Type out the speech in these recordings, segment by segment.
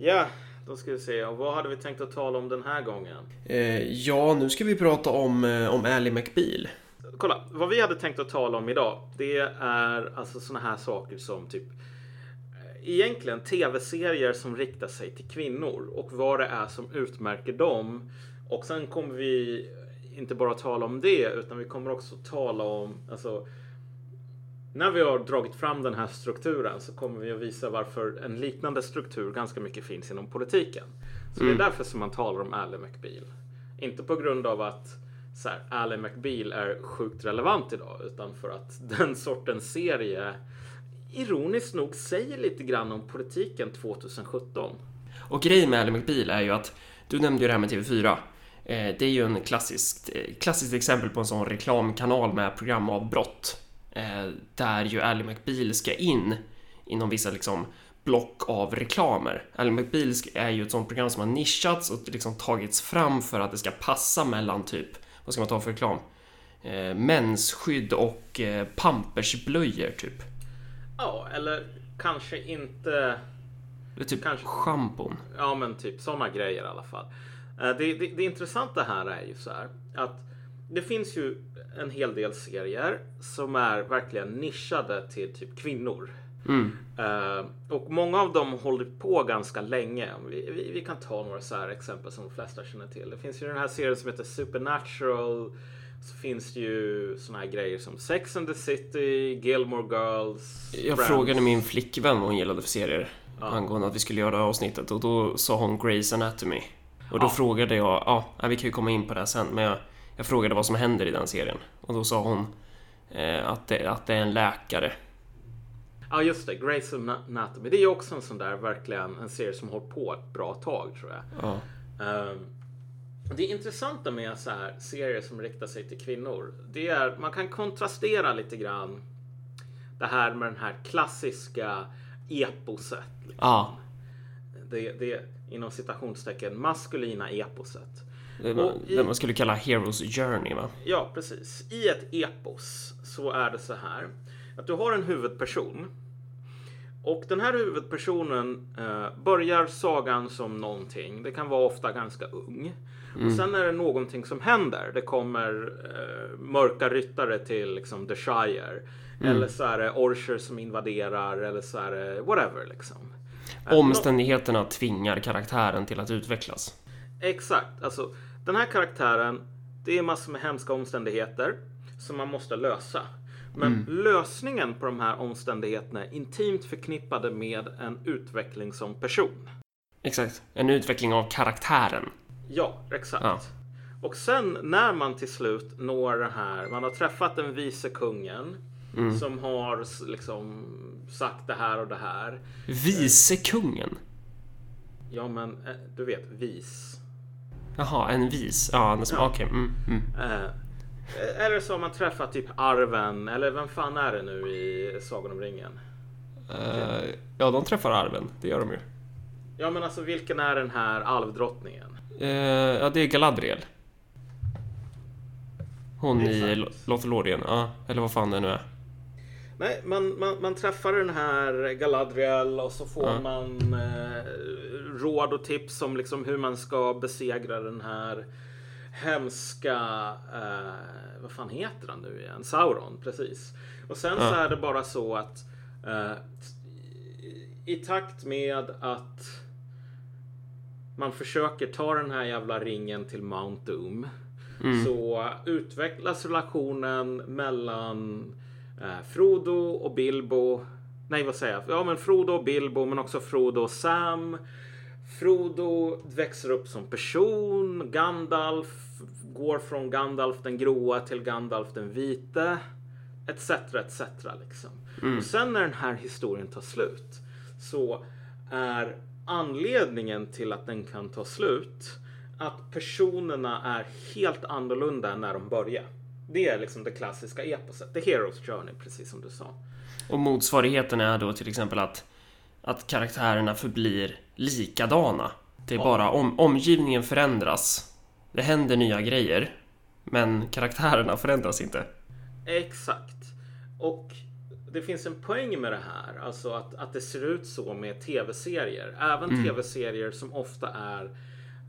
Ja, då ska vi se. Och vad hade vi tänkt att tala om den här gången? Eh, ja, nu ska vi prata om, eh, om Ally McBeal. Kolla, vad vi hade tänkt att tala om idag, det är alltså såna här saker som typ eh, egentligen tv-serier som riktar sig till kvinnor och vad det är som utmärker dem. Och sen kommer vi inte bara tala om det, utan vi kommer också tala om alltså när vi har dragit fram den här strukturen så kommer vi att visa varför en liknande struktur ganska mycket finns inom politiken. Så Mm. det är därför som man talar om Ally McBeal. Inte på grund av att så här, Ally McBeal är sjukt relevant idag, utan för att den sortens serie ironiskt nog säger lite grann om politiken 2017. Och grejen med Ally McBeal är ju att du nämnde ju det här med TV4. Eh, det är ju en klassiskt, eh, klassiskt exempel på en sån reklamkanal med programavbrott. Eh, där ju Ally McBeal ska in inom vissa liksom block av reklamer. Ally McBeal är ju ett sånt program som har nischats och liksom tagits fram för att det ska passa mellan typ, vad ska man ta för reklam? Eh, mensskydd och eh, pampersblöjor typ. Ja, eller kanske inte Eller typ Kanske. schampon. Ja, men typ sådana grejer i alla fall. Eh, Det, det, det intressanta här är ju så här att det finns ju en hel del serier som är verkligen nischade till typ kvinnor. Mm. Eh, och många av dem håller på ganska länge. Vi, vi, vi kan ta några så här exempel som de flesta känner till. Det finns ju den här serien som heter Supernatural. Så finns det ju såna här grejer som Sex and the City, Gilmore Girls. Jag Friends. frågade min flickvän vad hon gillade för serier Ja. angående att vi skulle göra det här avsnittet och då sa hon Grey's Anatomy. Och då Ja. frågade jag, ja, vi kan ju komma in på det här sen, men jag, jag frågade vad som händer i den serien. Och då sa hon eh, att, det, att det är en läkare. Ja just det, Grey's Anatomy. Det är ju också en sån där verkligen en serie som hållit på ett bra tag tror jag. Ja. Ehm, det intressanta med så här serier som riktar sig till kvinnor, det är man kan kontrastera lite grann det här med den här klassiska eposet. Liksom. Ja. Det, det inom citationstecken maskulina eposet. Det, man, Och i- det man skulle kalla Heroes Journey va? Ja, precis. I ett epos så är det så här att du har en huvudperson. Och den här huvudpersonen eh, börjar sagan som någonting. Det kan vara ofta ganska ung. Och sen är det någonting som händer. Det kommer eh, mörka ryttare till liksom, The Shire. Eller så är det orcher som invaderar. Eller så är det whatever liksom. Omständigheterna tvingar karaktären till att utvecklas. Exakt. Alltså, den här karaktären, det är massor med hemska omständigheter som man måste lösa. Men lösningen på de här omständigheterna är intimt förknippade med en utveckling som person. Exakt. En utveckling av karaktären. Ja, exakt. Ja. Och sen när man till slut når det här, man har träffat den vice kungen som har liksom sagt det här och det här. Vice kungen. Ja, men eh, du vet, vis. Jaha, en vis. Ja, en som- Ja. okej. Mm, mm. Eh, eller så har man träffat typ Arven, eller vem fan är det nu i Sagan om ringen? Eh, ja, de träffar arven. Det gör de ju. Ja men alltså vilken är den här alvdrottningen? Eh, ja, det är Galadriel. Hon i Exakt. Lothlorien. Ja, eller vad fan det nu är. Nej, man, man, man träffar den här Galadriel och så får Ja. man eh, råd och tips om liksom hur man ska besegra den här hemska, eh, vad fan heter han nu igen? Sauron, precis. Och sen så Ja. är det bara så att eh, i- takt med att man försöker ta den här jävla ringen till Mount Doom så utvecklas relationen mellan eh, Frodo och Bilbo. Nej, vad säger jag? Ja, men Frodo och Bilbo, men också Frodo och Sam. Frodo växer upp som person. Gandalf går från Gandalf den gråa till Gandalf den vite. Etc, etc liksom. Och sen när den här historien tar slut så är anledningen till att den kan ta slut att personerna är helt annorlunda än när de börjar. Det är liksom det klassiska eposet. The Hero's Journey, precis som du sa. Och motsvarigheten är då till exempel att, att karaktärerna förblir likadana. Det är Ja. bara om, omgivningen förändras. Det händer nya grejer. Men karaktärerna förändras inte. Exakt. Och det finns en poäng med det här. Alltså att, att det ser ut så med tv-serier. Även Mm. tv-serier som ofta är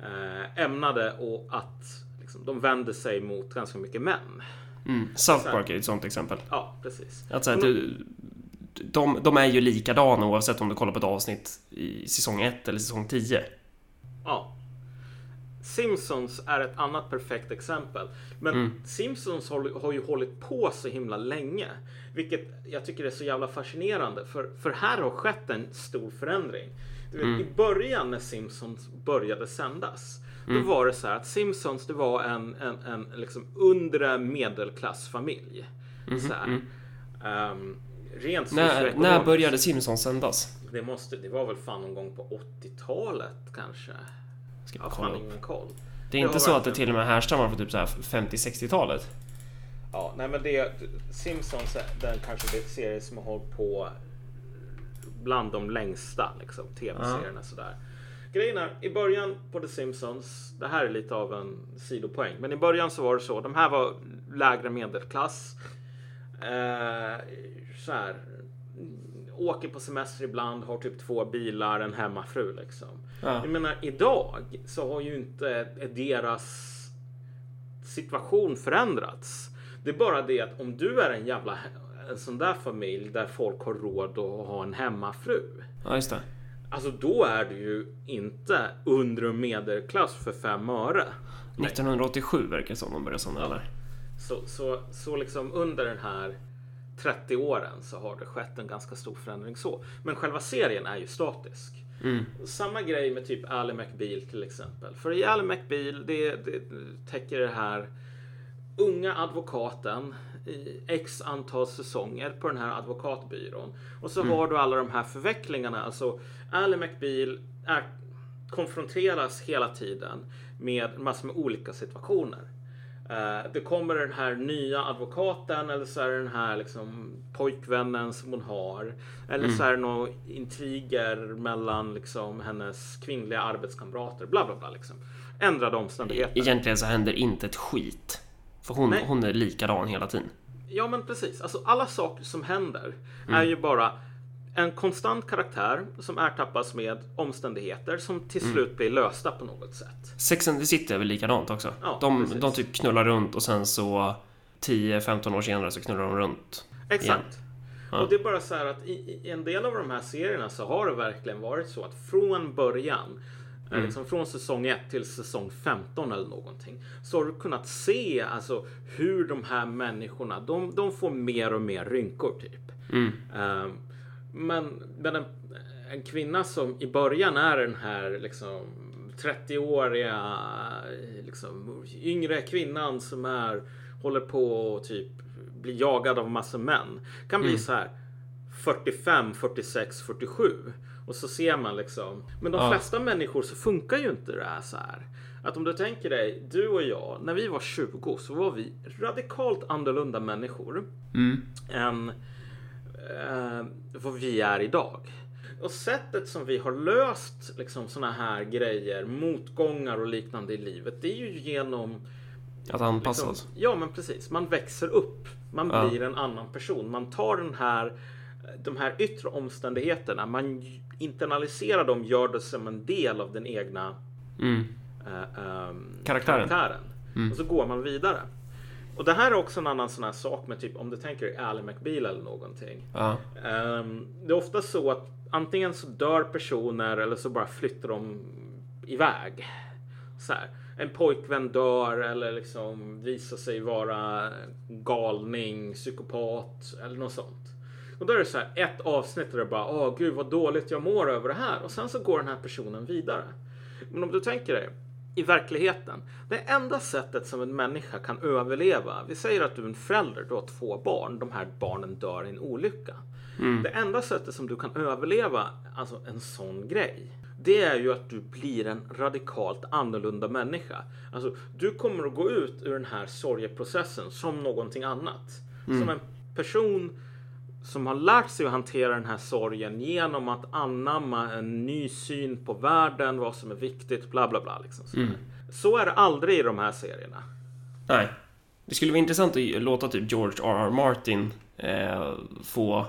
eh, ämnade och att liksom, de vänder sig mot ganska mycket män. Mm. South Park är ett sånt exempel. Ja, precis. Att så här, du, de, de är ju likadana oavsett om du kollar på ett avsnitt i säsong 1 eller säsong 10. Ja. Simpsons är ett annat perfekt exempel. Men Mm. Simpsons har, har ju hållit på så himla länge. Vilket jag tycker är så jävla fascinerande. För, för här har skett en stor förändring. Du vet, Mm. I början när Simpsons började sändas. Då var det så här att Simpsons det var en, en, en liksom undre medelklassfamilj. Så här. Rent När, när började Simpsons sändas? Det, måste, det var väl fan någon gång på 80-talet kanske. Ska Jag kolla ingen koll. Det är Jag inte så att det till och med härstammar från typ så här 50-60-talet? Ja, nej men det Simpsons den kanske det serie som har hållit på bland de längsta liksom, tv-serierna sådär. Grejen är, i början på The Simpsons, det här är lite av en sidopoäng, men i början så var det så, de här var lägre medelklass. Eh, så här, åker på semester ibland, har typ två bilar, en hemmafru liksom. Ja. Jag menar, idag så har ju inte deras situation förändrats. Det är bara det att om du är en jävla en sån där familj där folk har råd att ha en hemmafru. Ja, just det. Alltså då är du ju inte under och medelklass för fem öre. 1987 verkar det som de började sådana eller? Så, så, så liksom under den här 30 åren så har det skett en ganska stor förändring så. Men själva serien är ju statisk. Samma grej med typ Ally McBeal till exempel. För i Ally McBeal, det, det täcker det här unga advokaten i x antal säsonger på den här advokatbyrån. Och så har du alla de här förvecklingarna. Alltså Ally McBeal är, konfronteras hela tiden med massor med olika situationer. Eh, det kommer den här nya advokaten eller så är det den här liksom, pojkvännen som hon har. Eller så är det några intriger mellan liksom, hennes kvinnliga arbetskamrater. Bla bla bla. Liksom. Ändrade omständigheter. Egentligen så händer inte ett skit. För hon, Nej. hon är likadan hela tiden. Ja men precis. Alltså alla saker som händer är ju bara en konstant karaktär som ertappas med omständigheter som till slut blir lösta på något sätt. Sex and the City är väl likadant också? Ja, de, precis. de typ knullar runt och sen så 10-15 år senare så knullar de runt. Exakt. Ja. Och det är bara så här att i, i en del av de här serierna så har det verkligen varit så att från början, eh, liksom från säsong 1 till säsong 15 eller någonting, så har du kunnat se alltså hur de här människorna, de, de får mer och mer rynkor typ. Ehm, men men en, en kvinna som i början är den här liksom 30-åriga liksom, yngre kvinnan som är håller på och typ blir jagad av massa män kan bli så här 45, 46, 47 och så ser man liksom. Men de Ja. flesta människor så funkar ju inte det här så här. Att om du tänker dig, du och jag, när vi var 20 så var vi radikalt annorlunda människor än eh, vad vi är idag. Och sättet som vi har löst liksom såna här grejer, motgångar och liknande i livet, det är ju genom Att anpassa liksom, oss. Ja, men precis. Man växer upp. Man Ja. blir en annan person. Man tar den här, de här yttre omständigheterna, man internaliserar dem, gör det som en del av den egna Mm. eh, ehm, Karaktären. karaktären. Och så går man vidare. Och det här är också en annan sån här sak med typ om du tänker Ally McBeal eller någonting. Ja. Ehm, det är ofta så att antingen så dör personer eller så bara flyttar de iväg. Så här. En pojkvän dör eller liksom visar sig vara galning, psykopat eller något sånt. Och då är det så här ett avsnitt där det bara åh gud vad dåligt jag mår över det här och sen så går den här personen vidare. Men om du tänker dig i verkligheten. Det enda sättet som en människa kan överleva. Vi säger att du är en förälder, du har två barn. De här barnen dör i en olycka. Det enda sättet som du kan överleva alltså en sån grej. Det är ju att du blir en radikalt annorlunda människa. Alltså, du kommer att gå ut ur den här sorgeprocessen som någonting annat. Som en person som har lärt sig att hantera den här sorgen genom att anamma en ny syn på världen, vad som är viktigt, bla bla bla. Liksom sådär. Så är det aldrig i de här serierna. Nej. Det skulle vara intressant att låta typ George R.R. Martin eh, få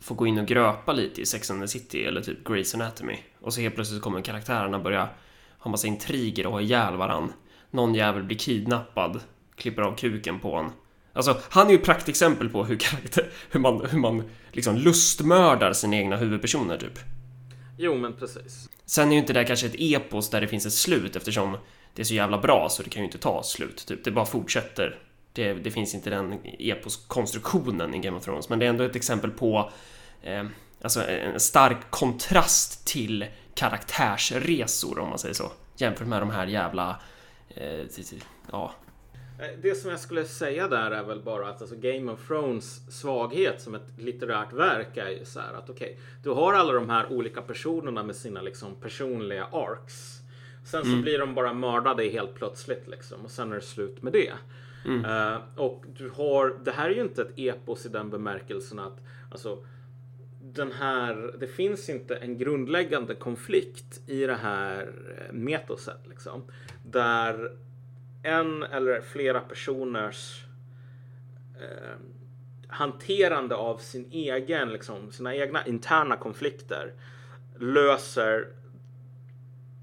får gå in och gröpa lite i Sex and the City eller typ Grey's Anatomy. Och så helt plötsligt kommer karaktärerna börja ha massa intriger och ha ihjäl varann. Någon jävel blir kidnappad, klipper av kuken på honom. Alltså, han är ju ett praktexempel på hur, karaktär, hur man, hur man liksom lustmördar sina egna huvudpersoner typ. Jo, men precis. Sen är ju inte det kanske ett epos där det finns ett slut eftersom det är så jävla bra så det kan ju inte ta slut. Typ. Det bara fortsätter. Det, det finns inte den eposkonstruktionen i Game of Thrones, men det är ändå ett exempel på eh, alltså en stark kontrast till karaktärsresor om man säger så. Jämfört med de här jävla eh, ja, det som jag skulle säga där är väl bara att alltså Game of Thrones svaghet som ett litterärt verk är ju så här att okej, okay, du har alla de här olika personerna med sina liksom personliga arcs. Sen så mm. blir de bara mördade helt plötsligt liksom och sen är det slut med det. Mm. Uh, och du har, det här är ju inte ett epos i den bemärkelsen att alltså den här, det finns inte en grundläggande konflikt i det här metoset liksom. Där en eller flera personers eh, hanterande av sin egen, liksom, sina egna interna konflikter löser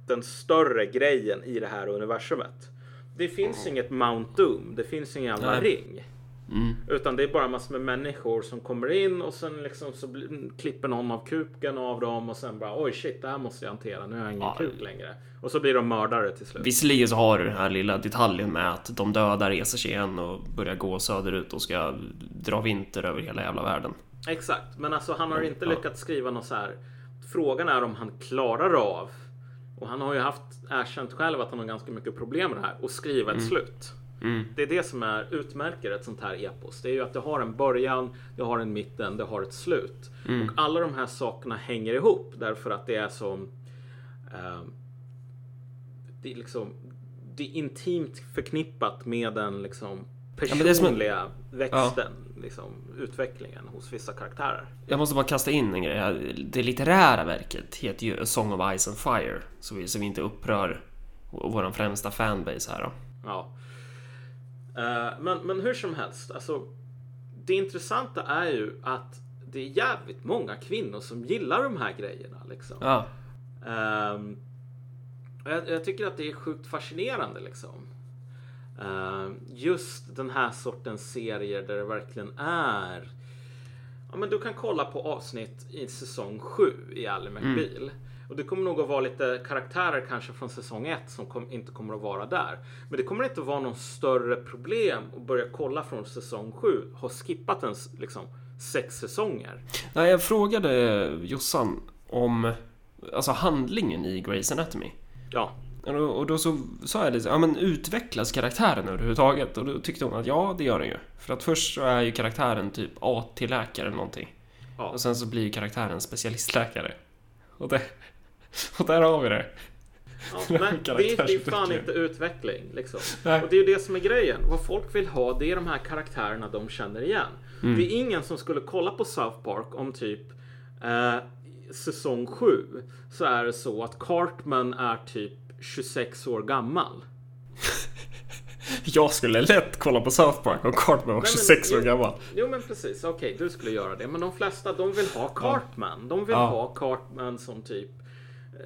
den större grejen i det här universumet. Det finns mm. inget Mount Doom. Det finns ingen jävla ring. Mm. Utan det är bara massor med människor som kommer in och sen liksom så klipper någon av kuken av dem och sen bara oj shit, det här måste jag hantera. Nu har jag ingen ja. kuk längre. Och så blir de mördare till slut. Visserligen så har du den här lilla detaljen med att de döda reser sig igen och börjar gå söderut och ska dra vinter över hela jävla världen. Exakt, men alltså han har inte ja. lyckats skriva något så här. Frågan är om han klarar av och han har ju haft erkänt själv att han har ganska mycket problem med det här och skriva ett mm. slut. Mm. Det är det som är utmärker ett sånt här epos. Det är ju att det har en början, det har en mitten, det har ett slut. Mm. Och alla de här sakerna hänger ihop därför att det är som eh, det är liksom det är intimt förknippat med den liksom personliga ja, en... växten, ja. liksom, utvecklingen hos vissa karaktärer. Jag måste bara kasta in en grej. Det litterära verket heter ju A Song of Ice and Fire, så vi, så vi inte upprör vår främsta fanbase här då. Ja. Uh, men, men hur som helst, alltså, det intressanta är ju att det är jävligt många kvinnor som gillar de här grejerna. Liksom. Ja. Um, jag, jag, tycker att det är sjukt fascinerande liksom. Uh, just den här sortens serier där det verkligen är Ja, men du kan kolla på avsnitt i säsong 7 i Ally McBeal. Mm. Och det kommer nog att vara lite karaktärer kanske från säsong 1 som kom, inte kommer att vara där. Men det kommer inte att vara någon större problem att börja kolla från säsong 7. Ha skippat en liksom sex säsonger. Nej, jag frågade Jossan om alltså handlingen i Grey's Anatomy. Ja. Och då så sa jag det, ja men utvecklas karaktären överhuvudtaget? Och då tyckte hon att ja, det gör den ju. För att först så är ju karaktären typ AT-läkare eller någonting. Ja. Och sen så blir ju karaktären specialistläkare. Och det, och där har vi det. Ja, men det, är, det fan inte utveckling. Liksom. Och det är ju det som är grejen. Vad folk vill ha, det är de här karaktärerna de känner igen. Mm. Det är ingen som skulle kolla på South Park om typ eh, säsong 7 så är det så att Cartman är typ 26 år gammal. Jag skulle lätt kolla på South Park om Cartman var 26 år gammal. Jo men precis, okej okay, du skulle göra det. Men de flesta de vill ha Cartman. De vill ja. ha Cartman som typ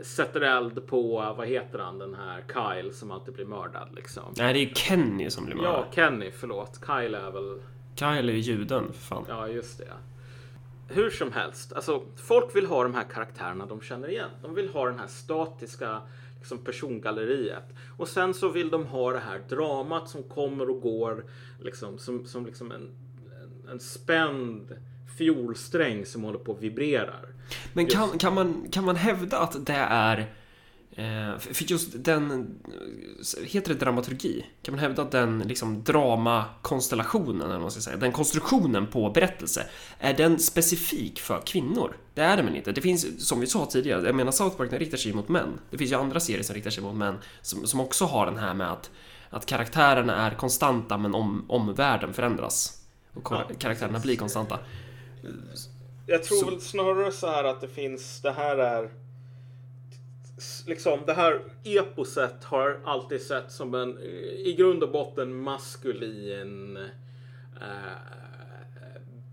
sätter eld på, vad heter han, den här Kyle som alltid blir mördad liksom. Nej, det är Kenny som blir mördad. Ja, Kenny, förlåt. Kyle är väl... Kyle är ju juden, för fan. Ja, just det. Hur som helst, alltså folk vill ha de här karaktärerna de känner igen. De vill ha den här statiska liksom persongalleriet. Och sen så vill de ha det här dramat som kommer och går liksom, som, som liksom en, en, en spänd fiolsträng som håller på och vibrerar. Men kan, kan, man, kan man hävda att det är Eh, för just den, heter det dramaturgi? Kan man hävda att den liksom dramakonstellationen, eller vad man ska säga, den konstruktionen på berättelse, är den specifik för kvinnor? Det är det väl inte? Det finns, som vi sa tidigare, jag menar South Park den riktar sig mot män. Det finns ju andra serier som riktar sig mot män, som, som också har den här med att, att karaktärerna är konstanta men om, omvärlden förändras. Och ja, karaktärerna blir konstanta. Jag tror så. väl snarare så här att det finns, det här är liksom det här eposet har alltid sett som en i grund och botten maskulin äh,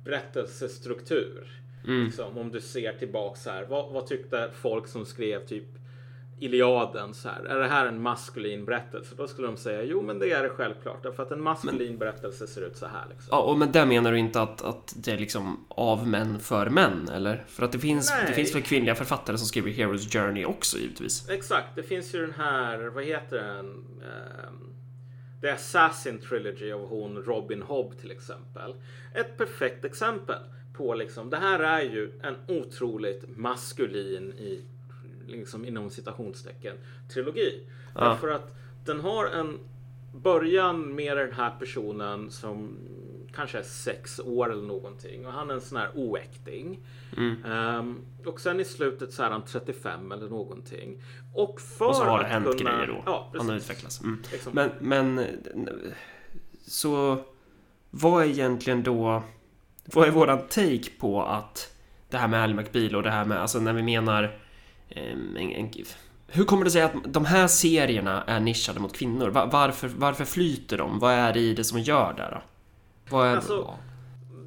berättelsestruktur. Liksom, om du ser tillbaks här. Vad, vad tyckte folk som skrev typ Iliaden så här. Är det här en maskulin berättelse? Då skulle de säga jo, men det är det självklart. Därför att en maskulin berättelse ser ut så här. Liksom. Ja, och men där menar du inte att, att det är liksom av män för män, eller? För att det finns, Nej. det finns väl kvinnliga författare som skriver Heroes Journey också, givetvis. Exakt, det finns ju den här, vad heter den? Um, The Assassin Trilogy av hon Robin Hobb till exempel. Ett perfekt exempel på liksom, det här är ju en otroligt maskulin i, liksom inom citationstecken, trilogi. Ja. Därför att den har en början med den här personen som kanske är sex år eller någonting och han är en sån här oäkting. Ehm, och sen i slutet så är han 35 eller någonting. Och för Och så har det hänt kunna... grejer då. Ja, Han har utvecklats. Mm. Liksom. Men, men... Så... Vad är egentligen då... Vad är våran take på att det här med Ally McBeal och det här med, alltså när vi menar... ehm, en, en, hur kommer det sig att de här serierna är nischade mot kvinnor? Va- varför, varför flyter de? Vad är det i det som gör det då? Vad är... Alltså,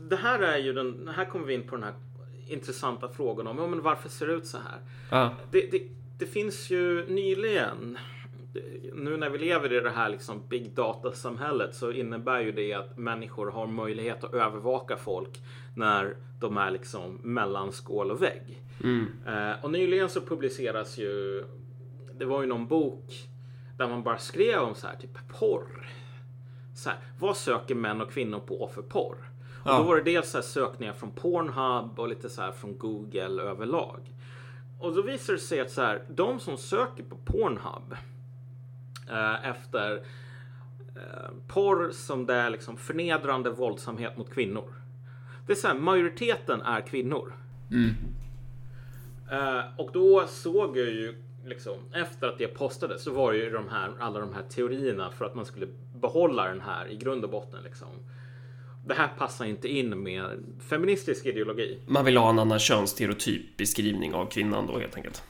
Det här är ju den... Här kommer vi in på den här intressanta frågan om ja, men varför ser det ut så här? ja. Det, det, det finns ju nyligen, nu när vi lever i det här liksom big data-samhället så innebär ju det att människor har möjlighet att övervaka folk när de är liksom mellan skål och vägg. Eh, och nyligen så publiceras ju, det var ju någon bok där man bara skrev om så här, typ porr. Så här, vad söker män och kvinnor på för porr? Och Ja. då var det dels så här sökningar från Pornhub och lite så här från Google överlag. Och då visar det sig att så här, de som söker på Pornhub eh, efter eh, porr som det är liksom förnedrande våldsamhet mot kvinnor. Det är så här, majoriteten är kvinnor. Eh, och då såg jag ju liksom efter att det postades så var det ju de här, alla de här teorierna för att man skulle behålla den här i grund och botten liksom. Det här passar inte in med feministisk ideologi. Man vill ha en annan könsstereotyp beskrivning av kvinnan då helt enkelt.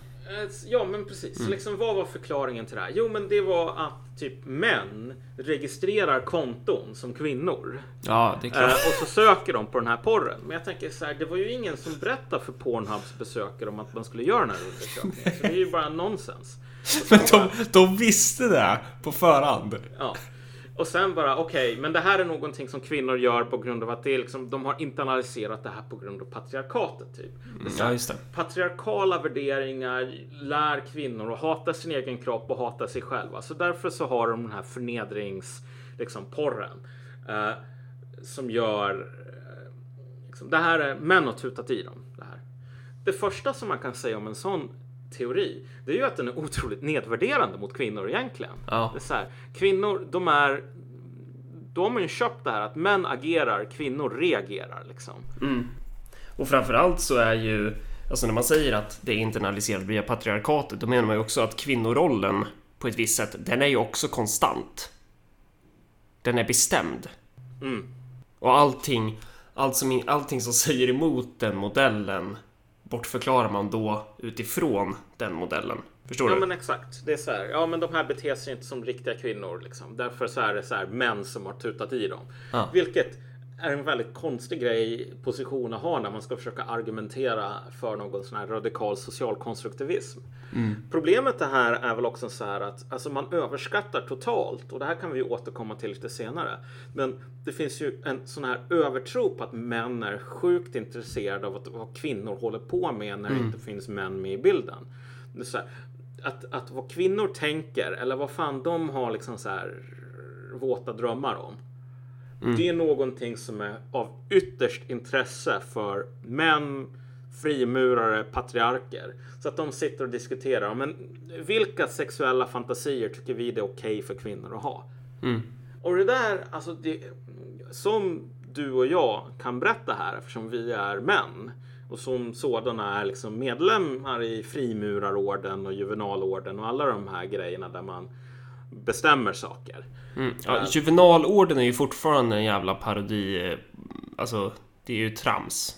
Eh, Ja, men precis. Så Liksom, vad var förklaringen till det här? Jo, men det var att typ män registrerar konton som kvinnor. Ja, det är Eh, klart. och så söker de på den här porren. Men jag tänker så här, det var ju ingen som berättade för Pornhubs besökare om att man skulle göra den här undersökningen. Så det är ju bara nonsens. Men de, de visste det på förhand. Ja. Och sen bara okej, men det här är någonting som kvinnor gör på grund av att det är liksom, de har internaliserat det här på grund av patriarkatet. Typ. Här, Ja, just det. Patriarkala värderingar lär kvinnor att hata sin egen kropp och hata sig själva. Så därför så har de den här förnedrings, liksom porren. Eh, som gör, eh, liksom, det här är, män har tutat i dem. Det, här. det första som man kan säga om en sån teori, det är ju att den är otroligt nedvärderande mot kvinnor egentligen. Ja. Det är så här, kvinnor, de är då har man ju köpt det här att män agerar, kvinnor reagerar liksom. Och framförallt så är ju, alltså när man säger att det är internaliserat via patriarkatet, då menar man ju också att kvinnorollen på ett visst sätt, den är ju också konstant. Den är bestämd. Mm. Och allting, allt som, allting som säger emot den modellen bortförklarar man då utifrån den modellen. Förstår Ja du? men exakt. Det är så här. Ja men de här beter sig inte som riktiga kvinnor liksom. Därför så är det så här män som har tutat i dem. Ja. Vilket är en väldigt konstig grej position att ha när man ska försöka argumentera för någon sån här radikal socialkonstruktivism. Problemet det här är väl också så här att alltså man överskattar totalt och det här kan vi återkomma till lite senare. Men det finns ju en sån här övertro på att män är sjukt intresserade av att, vad kvinnor håller på med när det inte finns män med i bilden. Det här, att, att vad kvinnor tänker eller vad fan de har liksom så här våta drömmar om. Det är någonting som är av ytterst intresse för män, frimurare, patriarker. Så att de sitter och diskuterar. Men vilka sexuella fantasier tycker vi det är okej för kvinnor att ha? Och det där, alltså det, som du och jag kan berätta här eftersom vi är män och som sådana är liksom medlemmar i frimurarorden och juvenalorden och alla de här grejerna där man bestämmer saker. Mm. Ja, juvenalorden är ju fortfarande en jävla parodi. eh, Alltså, det är ju trams.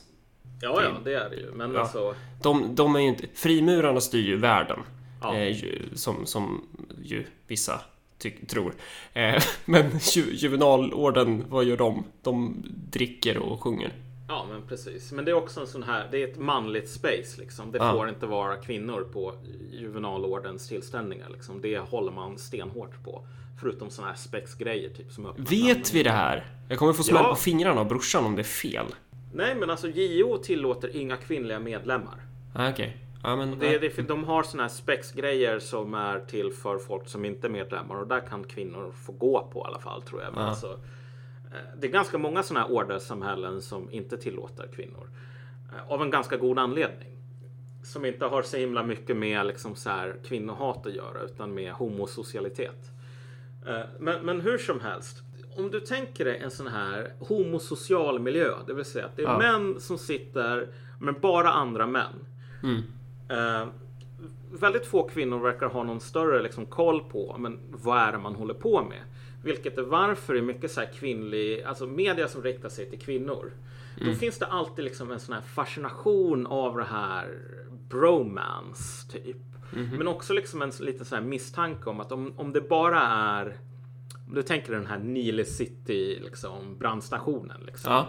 Ja, ja, det är det ju. Men Ja. alltså, De, de är ju inte... Frimurarna styr ju världen. Ja. Eh, som, som ju vissa ty- tror. Eh, men ju, juvenalorden, vad gör de? De dricker och sjunger. Ja, men precis. Men det är också en sån här, det är ett manligt space liksom. Det får inte vara kvinnor på juvenalordens tillställningar liksom. Det håller man stenhårt på. Förutom såna här spexgrejer typ som Vet vi det här? Jag kommer få smäll Ja. på fingrarna av brorsan om det är fel. Nej, men alltså JO tillåter inga kvinnliga medlemmar. Ah, Okej. Ja, men... Det det de har såna här spexgrejer som är till för folk som inte är medlemmar och där kan kvinnor få gå på i alla fall tror jag. Men Ja. alltså, eh, det är ganska många såna här ordersamhällen som inte tillåter kvinnor. Eh, Av en ganska god anledning. Som inte har så himla mycket med liksom så här kvinnohat att göra utan med homosocialitet. Eh, Men, men hur som helst. Om du tänker dig en sån här homosocial miljö, det vill säga att det är Ja. män som sitter med bara andra män. Mm. Eh, väldigt få kvinnor verkar ha någon större liksom, koll på men vad är det man håller på med. Vilket är varför det är mycket så här kvinnlig, alltså media som riktar sig till kvinnor. Då finns det alltid liksom en sån här fascination av det här bromance typ. Men också liksom en liten sån här misstanke om att om, om det bara är om du tänker den här Nile City liksom brandstationen liksom. Ja.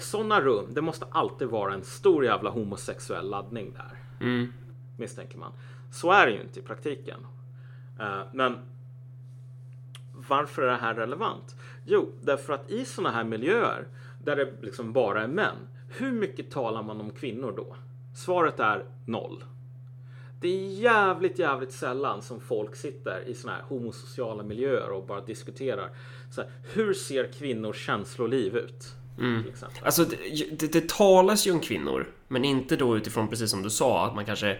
Sådana rum, det måste alltid vara en stor jävla homosexuell laddning där. Mm. Misstänker man. Så är det ju inte i praktiken. Eh, men varför är det här relevant? Jo, därför att i sådana här miljöer där det liksom bara är män. Hur mycket talar man om kvinnor då? Svaret är noll. Det är jävligt, jävligt sällan som folk sitter i sådana här homosociala miljöer och bara diskuterar. Så här, hur ser kvinnors känsloliv ut? Till exempel. Alltså, det, det, det talas ju om kvinnor, men inte då utifrån precis som du sa, att man kanske...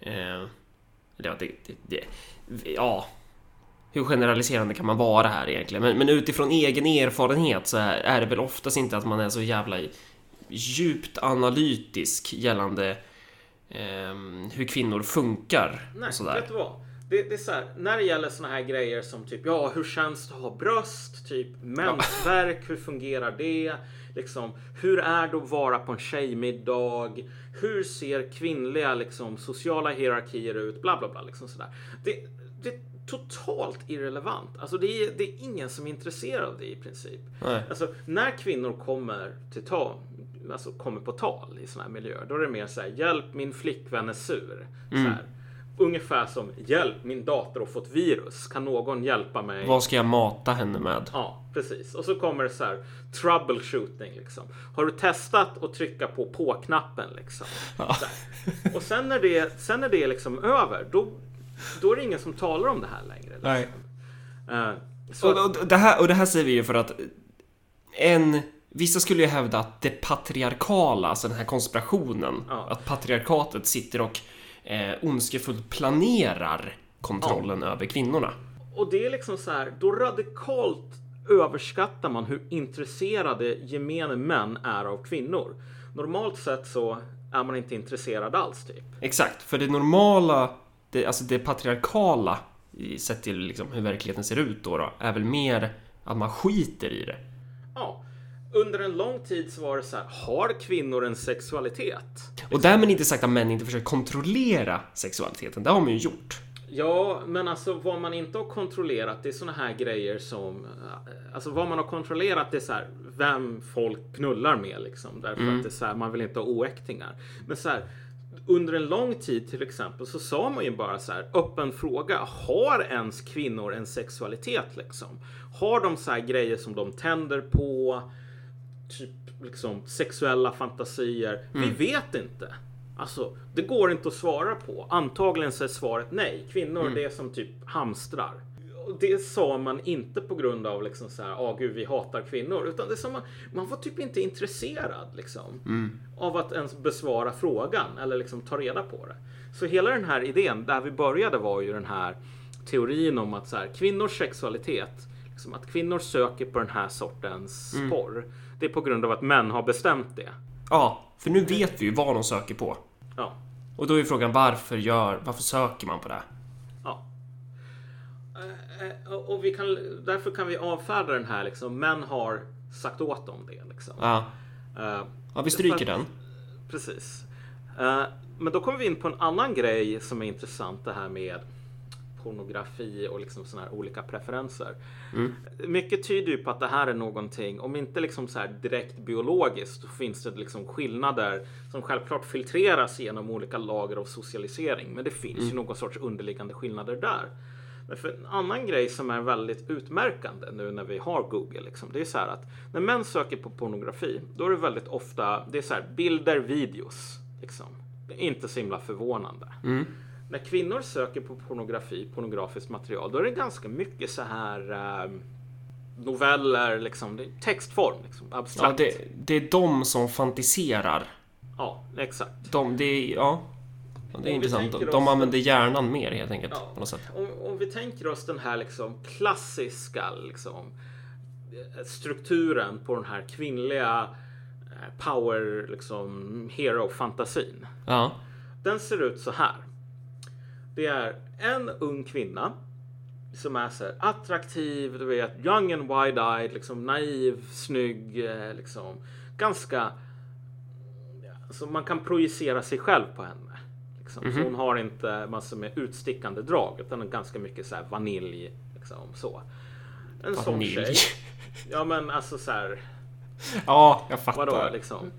Eh, ja, det, det, ja, hur generaliserande kan man vara här egentligen? Men, men utifrån egen erfarenhet så är, är det väl oftast inte att man är så jävla djupt analytisk gällande ehm, hur kvinnor funkar Nej, och sådär. vet du vad? Det, det är så här, när det gäller såna här grejer som typ, ja, hur känns det att ha bröst? Typ mensvärk, hur fungerar det? Liksom, hur är det att vara på en tjejmiddag? Hur ser kvinnliga liksom, sociala hierarkier ut? Bla, bla, bla. Liksom sådär. Det, det är totalt irrelevant. Alltså, det, är, det är ingen som är intresserad av det i princip. Nej. Alltså, när kvinnor kommer till tal, alltså kommer på tal i såna här miljöer, då är det mer så här, hjälp min flickvän är sur. Så här, ungefär som, hjälp min dator har fått virus. Kan någon hjälpa mig? Vad ska jag mata henne med? Ja, precis. Och så kommer det så här troubleshooting liksom. Har du testat att trycka på på-knappen liksom? Här. Och sen när det, sen när det är liksom över, då, då är det ingen som talar om det här längre. Liksom. Nej. Eh, så Och, och, det här, och det här säger vi ju för att en... Vissa skulle ju hävda att det patriarkala, alltså den här konspirationen, Ja. att patriarkatet sitter och eh, ondskefullt planerar kontrollen över kvinnorna. Och det är liksom så här, då radikalt överskattar man hur intresserade gemene män är av kvinnor. Normalt sett så är man inte intresserad alls typ. Exakt, för det normala, det, alltså det patriarkala, sett till liksom hur verkligheten ser ut då, då, är väl mer att man skiter i det. Under en lång tid så var det så här, har kvinnor en sexualitet? Och därmed inte sagt att män inte försöker kontrollera sexualiteten, det har man ju gjort. Ja, men alltså vad man inte har kontrollerat det är såna här grejer som... Alltså vad man har kontrollerat det är så här vem folk knullar med liksom. Därför att det är så här, man vill inte ha oäktingar. Men så här, under en lång tid till exempel så sa man ju bara så här öppen fråga. Har ens kvinnor en sexualitet liksom? Har de så här grejer som de tänder på? Typ liksom sexuella fantasier? Vi vet inte. Alltså, det går inte att svara på. Antagligen så är svaret nej. Kvinnor, det är som typ hamstrar. Det sa man inte på grund av liksom så här, ah gud, vi hatar kvinnor. Utan det sa man, man var typ inte intresserad liksom. Av att ens besvara frågan eller liksom ta reda på det. Så hela den här idén, där vi började var ju den här teorin om att så här, kvinnors sexualitet, liksom att kvinnor söker på den här sortens porr. Det är på grund av att män har bestämt det. Ja, för nu vet vi ju vad de söker på. Ja. Och då är frågan varför gör, varför söker man på det? Ja. Eh, eh, Och vi kan, därför kan vi avfärda den här liksom. Män har sagt åt om det liksom. Ja, Eh, ja vi stryker den. Precis. Men då kommer vi in på en annan grej som är intressant det här med pornografi och liksom såna här olika preferenser. Mycket tyder ju på att det här är någonting, om inte liksom så direkt biologiskt, så finns det liksom skillnader som självklart filtreras genom olika lager av socialisering. Men det finns ju någon sorts underliggande skillnader där. Men för en annan grej som är väldigt utmärkande nu när vi har Google, liksom, det är så här att när män söker på pornografi, då är det väldigt ofta det är så här, bilder, videos. Liksom. Det är inte så himla förvånande. När kvinnor söker på pornografi, pornografiskt material, då är det ganska mycket så här eh, noveller, liksom, textform, liksom, Ja, abstrakt. det, det är de som fantiserar. ja exakt. De, det är, ja. Ja, Det är Om intressant. De oss- använder hjärnan mer helt enkelt. Ja. På något sätt. Om, om vi tänker oss den här liksom klassiska liksom, strukturen på den här kvinnliga eh, power liksom, hero-fantasin. Ja. Den ser ut så här. Det är en ung kvinna som är så här attraktiv, du vet, young and wide-eyed, liksom naiv, snygg, eh, liksom ganska... Så man kan projicera sig själv på henne. Liksom. Så hon har inte massor med utstickande drag utan ganska mycket så här vanilj. Liksom, så. En sån Vanilj. tjej. Ja men alltså så här. Ja, jag fattar. Vadå liksom?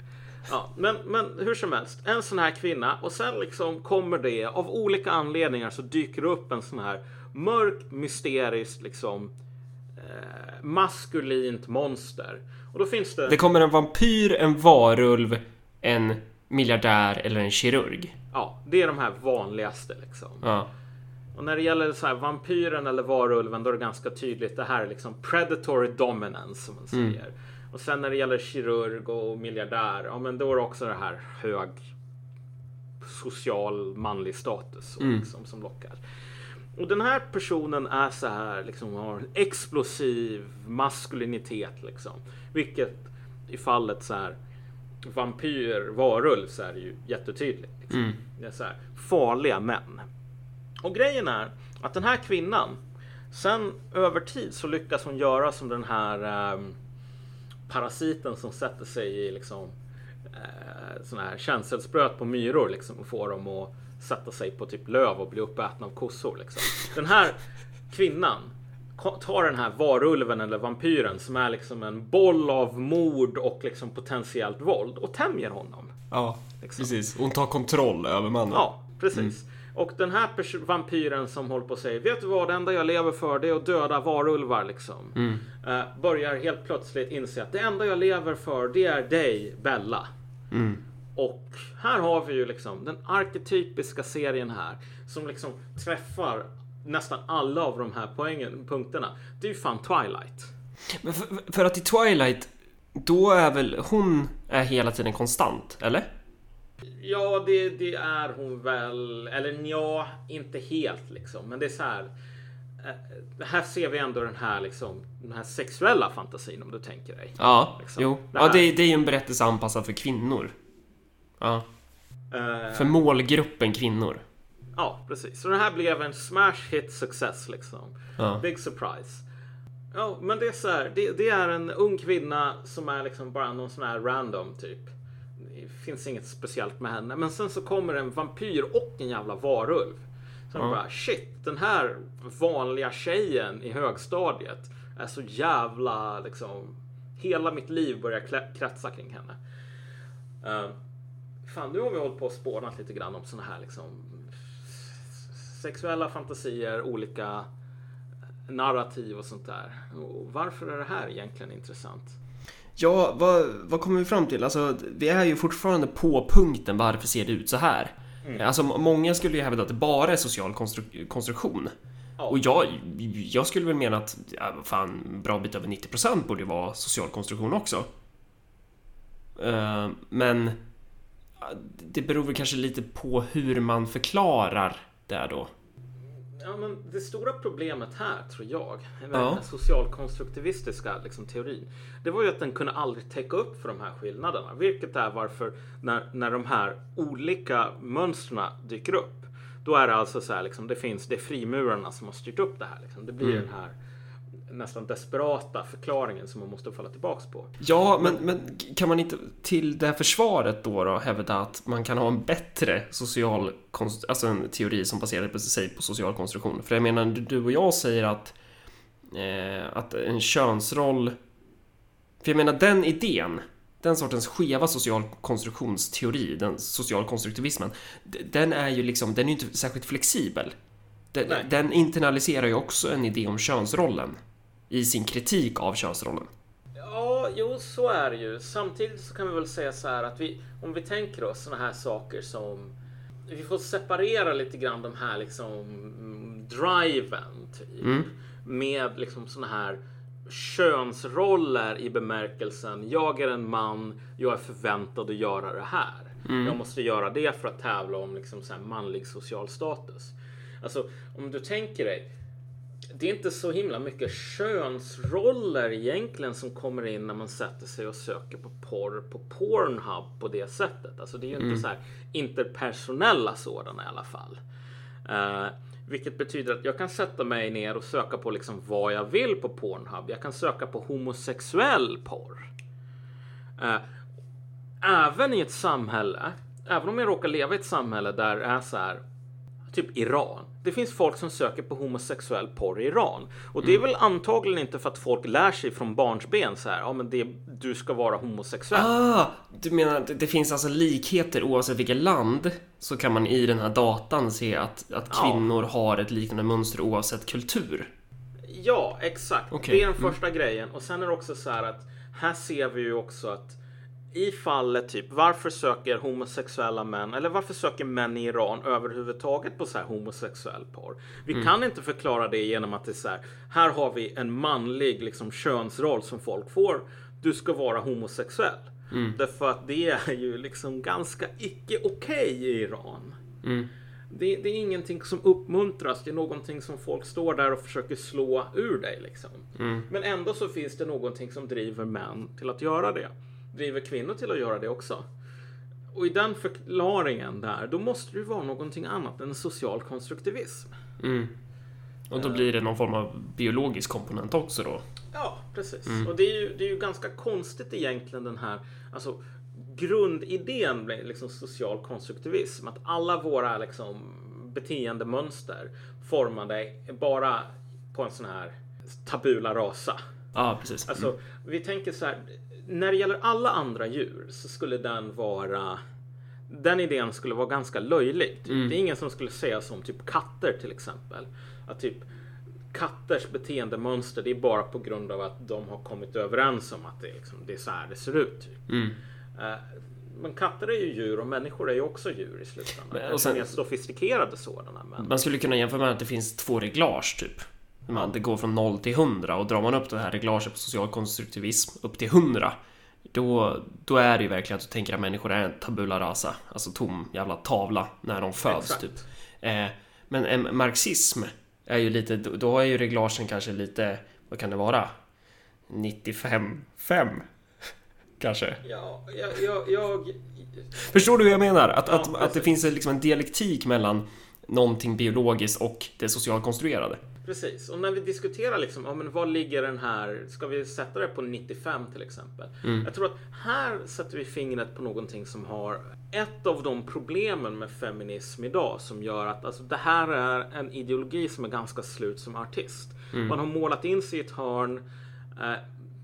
Ja, men, men hur som helst, en sån här kvinna och sen liksom kommer det av olika anledningar så dyker det upp en sån här mörk, mysteriskt liksom eh, maskulint monster. Och då finns det... Det kommer en vampyr, en varulv, en miljardär eller en kirurg. Ja, det är de här vanligaste liksom. Ja. Och när det gäller så här vampyren eller varulven då är det ganska tydligt. Det här är liksom predatory dominance som man säger. Och sen när det gäller kirurg och miljardär, ja men då är det också det här hög social manlig status och liksom, som lockar. Och den här personen är så här, liksom har en explosiv maskulinitet liksom. Vilket i fallet så här vampyr, varulv så är det ju jättetydligt. Liksom. Det är så här, farliga män. Och grejen är att den här kvinnan, sen över tid så lyckas hon göra som den här ehm, parasiten som sätter sig i liksom eh, sån här känselspröt på myror liksom och får dem att sätta sig på typ löv och bli uppätna av kossor. Liksom. Den här kvinnan tar den här varulven eller vampyren som är liksom en boll av mord och liksom potentiellt våld och tämjer honom. Ja, Liksom. precis. Hon tar kontroll över mannen. Ja, precis. Och den här vampyren som håller på att säga, vet du vad, det enda jag lever för det är att döda varulvar liksom. Eh, börjar helt plötsligt inse att det enda jag lever för det är dig, Bella. Och här har vi ju liksom den arketypiska serien här som liksom träffar nästan alla av de här poängen, punkterna. Det är ju fan Twilight. Men för, för att i Twilight, då är väl hon är hela tiden konstant, eller? Ja, det, det är hon väl. Eller ja, inte helt liksom. Men det är så här. eh, Här ser vi ändå den här liksom den här sexuella fantasin om du tänker dig. Ja, Liksom. jo. Det Ja, det, är ju en berättelse anpassad för kvinnor. Ja, Eh, för målgruppen kvinnor. Ja, precis. Så den här blev en smash hit success liksom. Ja. Big surprise. Ja, men det är så här. Det, det är en ung kvinna som är liksom bara någon sån här random typ. Det finns inget speciellt med henne. Men sen så kommer en vampyr och en jävla varulv. Som Ja. bara shit, den här vanliga tjejen i högstadiet är så jävla liksom. Hela mitt liv börjar kretsa kring henne. Uh, fan, nu har vi hållit på och spånat lite grann om såna här liksom sexuella fantasier, olika narrativ och sånt där. Och varför är det här egentligen intressant? Ja, vad, vad kommer vi fram till? Alltså, vi är ju fortfarande på punkten varför ser det ut så här? Alltså, många skulle ju hävda att det bara är social konstru- konstruktion. Ja. Och jag, jag skulle väl mena att, ja, fan, bra bit över 90% borde ju vara social konstruktion också. Eh, men det beror väl kanske lite på hur man förklarar det då. Ja, men det stora problemet här tror jag, med Ja. den socialkonstruktivistiska liksom, teorin, det var ju att den kunde aldrig täcka upp för de här skillnaderna. Vilket är varför när, när de här olika mönstren dyker upp, då är det alltså så här, liksom, det finns, det är frimurarna som har styrt upp det här. Liksom. Det blir den här nästan desperata förklaringen som man måste falla tillbaks på. Ja, men, men kan man inte till det här försvaret då, då hävda att man kan ha en bättre social, alltså en teori som baserar sig på social konstruktion? För jag menar, du och jag säger att, eh, att en könsroll... För jag menar, den idén, den sortens skeva social konstruktionsteori, den socialkonstruktivismen, den är ju liksom, den är ju inte särskilt flexibel. Den, den, internaliserar ju också en idé om könsrollen i sin kritik av könsrollen. Ja, jo, så är det ju. Samtidigt så kan vi väl säga så här att vi, om vi tänker oss sådana här saker som vi får separera lite grann de här liksom driven typ, mm. med liksom sådana här könsroller i bemärkelsen jag är en man, jag är förväntad att göra det här. Mm. Jag måste göra det för att tävla om liksom så manlig social status. Alltså om du tänker dig. Det är inte så himla mycket könsroller egentligen som kommer in när man sätter sig och söker på porr på Pornhub på det sättet. Alltså det är ju mm. inte så här interpersonella sådana i alla fall. Uh, vilket betyder att jag kan sätta mig ner och söka på liksom vad jag vill på Pornhub. Jag kan söka på homosexuell porr. Uh, även i ett samhälle, även om jag råkar leva i ett samhälle där det är så här typ Iran. Det finns folk som söker på homosexuell porr i Iran. Och det är mm. väl antagligen inte för att folk lär sig från barnsben så här, ja men det, du ska vara homosexuell. Ah, du menar att det finns alltså likheter oavsett vilket land så kan man i den här datan se att, att kvinnor ja. har ett liknande mönster oavsett kultur? Ja, exakt. Okay. Det är den mm. första mm. grejen. Och sen är det också så här att här ser vi ju också att i fallet typ varför söker homosexuella män eller varför söker män i Iran överhuvudtaget på så här homosexuell porr? Vi mm. kan inte förklara det genom att det är så här. Här har vi en manlig liksom könsroll som folk får. Du ska vara homosexuell. Mm. Därför att det är ju liksom ganska icke okej okay i Iran. Mm. Det, det, är ingenting som uppmuntras. Det är någonting som folk står där och försöker slå ur dig. Liksom. Mm. Men ändå så finns det någonting som driver män till att göra det driver kvinnor till att göra det också. Och i den förklaringen där, då måste det vara någonting annat än social konstruktivism. Mm. Och då blir det någon form av biologisk komponent också då? Ja, precis. Mm. Och det är, ju, det är ju ganska konstigt egentligen den här, alltså grundidén med liksom social konstruktivism, att alla våra liksom beteendemönster formade bara på en sån här tabula rasa. Ja, precis. Alltså, mm. vi tänker så här, när det gäller alla andra djur så skulle den vara den idén skulle vara ganska löjlig. Typ. Mm. Det är ingen som skulle säga som typ katter till exempel. Att typ katters beteendemönster det är bara på grund av att de har kommit överens om att det, liksom, det är så här det ser ut. Typ. Mm. Uh, men katter är ju djur och människor är ju också djur i slutändan. Och sen, mer sofistikerade sådana. Men... Man skulle kunna jämföra med att det finns två reglage typ. Man, det går från 0 till 100 och drar man upp det här reglaget på social konstruktivism upp till 100 då, då är det ju verkligen att du tänker att människor är en tabula rasa, alltså tom jävla tavla när de föds Exakt. typ. Eh, men en marxism är ju lite, då är ju reglagen kanske lite, vad kan det vara? 95, 5 kanske? Ja, jag, jag, jag... Förstår du hur jag menar? Att, ja, att, att det finns liksom en dialektik mellan någonting biologiskt och det socialkonstruerade. Precis, och när vi diskuterar liksom, ja, men vad ligger den här, ska vi sätta det på 95 till exempel? Mm. Jag tror att här sätter vi fingret på någonting som har ett av de problemen med feminism idag som gör att alltså, det här är en ideologi som är ganska slut som artist. Mm. Man har målat in sig i ett hörn. Eh,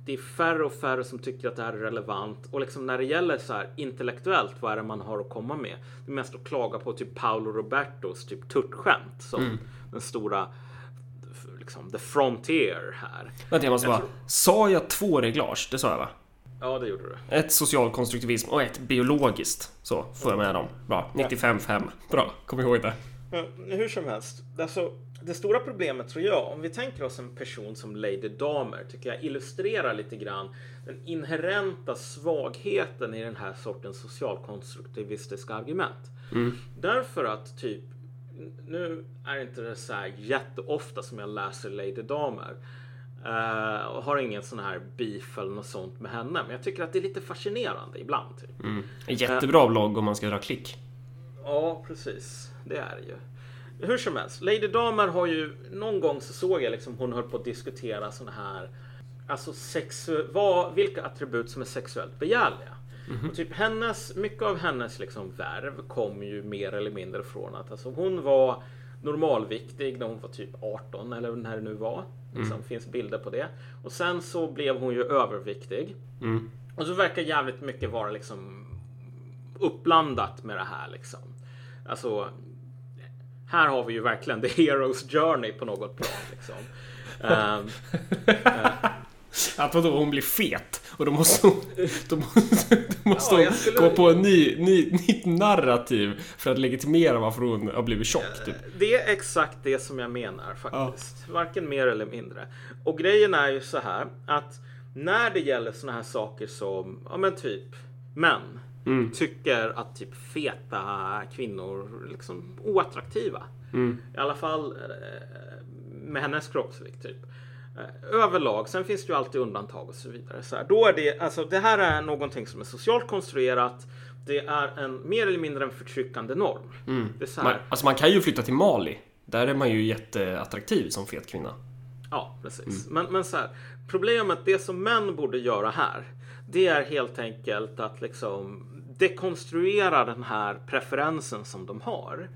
det är färre och färre som tycker att det här är relevant och liksom när det gäller så här intellektuellt, vad är det man har att komma med? Det är mest att klaga på typ Paolo Robertos typ turtskämt som mm. den stora liksom the frontier här. Vänta, jag måste jag bara. Tror... Sa jag två reglage? Det sa jag va? Ja, det gjorde du. Ett socialkonstruktivism och ett biologiskt. Så får jag med dem. Bra. 95-5. Bra, kom ihåg det. Ja, hur som helst. Alltså, det stora problemet tror jag, om vi tänker oss en person som Lady Damer, tycker jag illustrerar lite grann den inherenta svagheten i den här sortens socialkonstruktivistiska argument. Mm. Därför att typ nu är inte det så här jätteofta som jag läser Lady Damer. Uh, och har ingen sån här beef eller något sånt med henne. Men jag tycker att det är lite fascinerande ibland. Typ. Mm. En jättebra uh, blogg om man ska dra klick. Ja, precis. Det är det ju. Hur som helst, Lady Damer har ju någon gång så såg jag liksom hon höll på att diskutera sådana här Alltså sexu- vad, vilka attribut som är sexuellt begärliga. Mhm. Och typ hennes, mycket av hennes liksom värv kom ju mer eller mindre från att alltså hon var normalviktig när hon var typ 18 eller när det nu var. Liksom, Mm. finns bilder på det. Och sen så blev hon ju överviktig. Mm. Och så verkar jävligt mycket vara liksom uppblandat med det här liksom. Alltså. Här har vi ju verkligen the hero's journey på något plan liksom. Ehm, Att vadå, hon blir fet och då måste hon, då måste, då måste Ja, hon skulle- gå på en ny, ny, nytt narrativ för att legitimera varför hon har blivit tjock. Typ. Det är exakt det som jag menar faktiskt. Varken mer eller mindre. Och grejen är ju så här att när det gäller såna här saker som, ja men typ män Mm. tycker att typ feta kvinnor liksom oattraktiva. Mm. I alla fall eh, med hennes kroppsvikt typ. Eh, Överlag, sen finns det ju alltid undantag och så vidare. Så här, då är det, alltså, det här är någonting som är socialt konstruerat. Det är en mer eller mindre en förtryckande norm. Det är så här, Man, alltså man kan ju flytta till Mali. Där är man ju jätteattraktiv som fet kvinna. Ja, precis. Men, men så här, problemet, det som män borde göra här, det är helt enkelt att liksom dekonstruera den här preferensen som de har.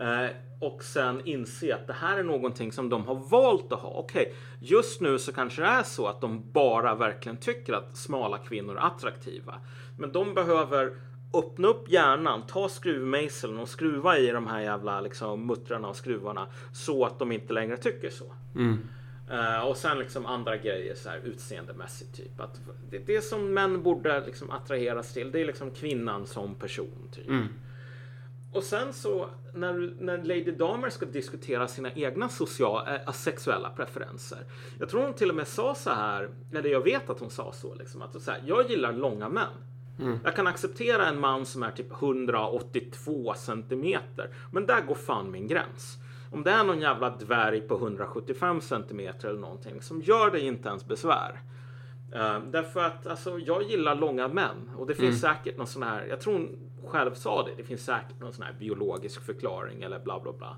Eh, och sen inse att det här är någonting som de har valt att ha. Okej, just nu så kanske det är så att de bara verkligen tycker att smala kvinnor är attraktiva. Men de behöver öppna upp hjärnan, ta skruvmejseln och skruva i de här jävla liksom, muttrarna och skruvarna så att de inte längre tycker så. Eh, och sen liksom andra grejer så här utseendemässigt typ. Att det, det som män borde liksom attraheras till det är liksom kvinnan som person typ. Och sen så när, när Lady Damer ska diskutera sina egna social, äh, sexuella preferenser. Jag tror hon till och med sa så här, eller jag vet att hon sa så liksom att så här, jag gillar långa män. Jag kan acceptera en man som är typ 182 centimeter, men där går fan min gräns. Om det är någon jävla dvärg på 175 centimeter eller någonting som gör det inte ens besvär. Uh, därför att alltså, jag gillar långa män och det finns säkert någon sån här, jag tror hon själv sa det, det finns säkert någon sån här biologisk förklaring eller bla bla bla.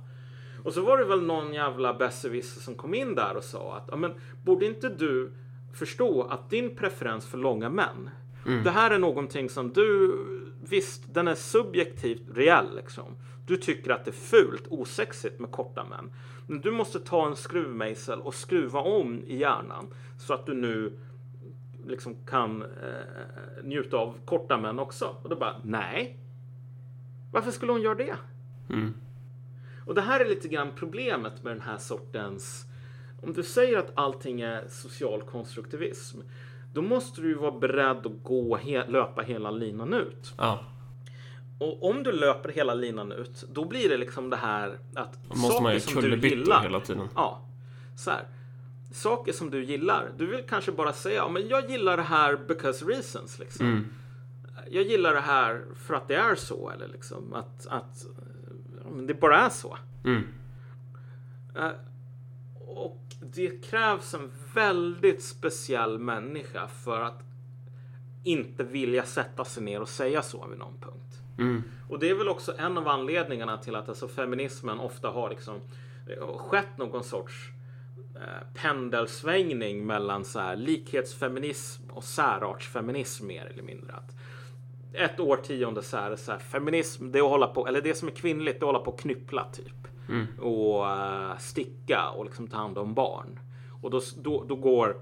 Och så var det väl någon jävla besserwisser som kom in där och sa att men, borde inte du förstå att din preferens för långa män, det här är någonting som du, visst den är subjektivt reell liksom. Du tycker att det är fult, osexigt med korta män. Men du måste ta en skruvmejsel och skruva om i hjärnan så att du nu liksom kan eh, njuta av korta män också. Och då bara, nej. Varför skulle hon göra det? Och det här är lite grann problemet med den här sortens... Om du säger att allting är social konstruktivism, då måste du ju vara beredd att gå he- löpa hela linan ut. Ja. Och om du löper hela linan ut, då blir det liksom det här att måste saker som du gillar. hela tiden. Ja, så här. Saker som du gillar. Du vill kanske bara säga, ja, men jag gillar det här because reasons. Liksom. Mm. Jag gillar det här för att det är så. Eller liksom att, att ja, det bara är så. Mm. Eh, och det krävs en väldigt speciell människa för att inte vilja sätta sig ner och säga så vid någon punkt. Mm. Och det är väl också en av anledningarna till att alltså, feminismen ofta har liksom eh, skett någon sorts eh, pendelsvängning mellan så här, likhetsfeminism och särartsfeminism mer eller mindre. Att ett årtionde så är det så här, feminism, det är att hålla på, eller det som är kvinnligt, det är att hålla på och knyppla typ. Och eh, sticka och liksom ta hand om barn. Och då, då, då går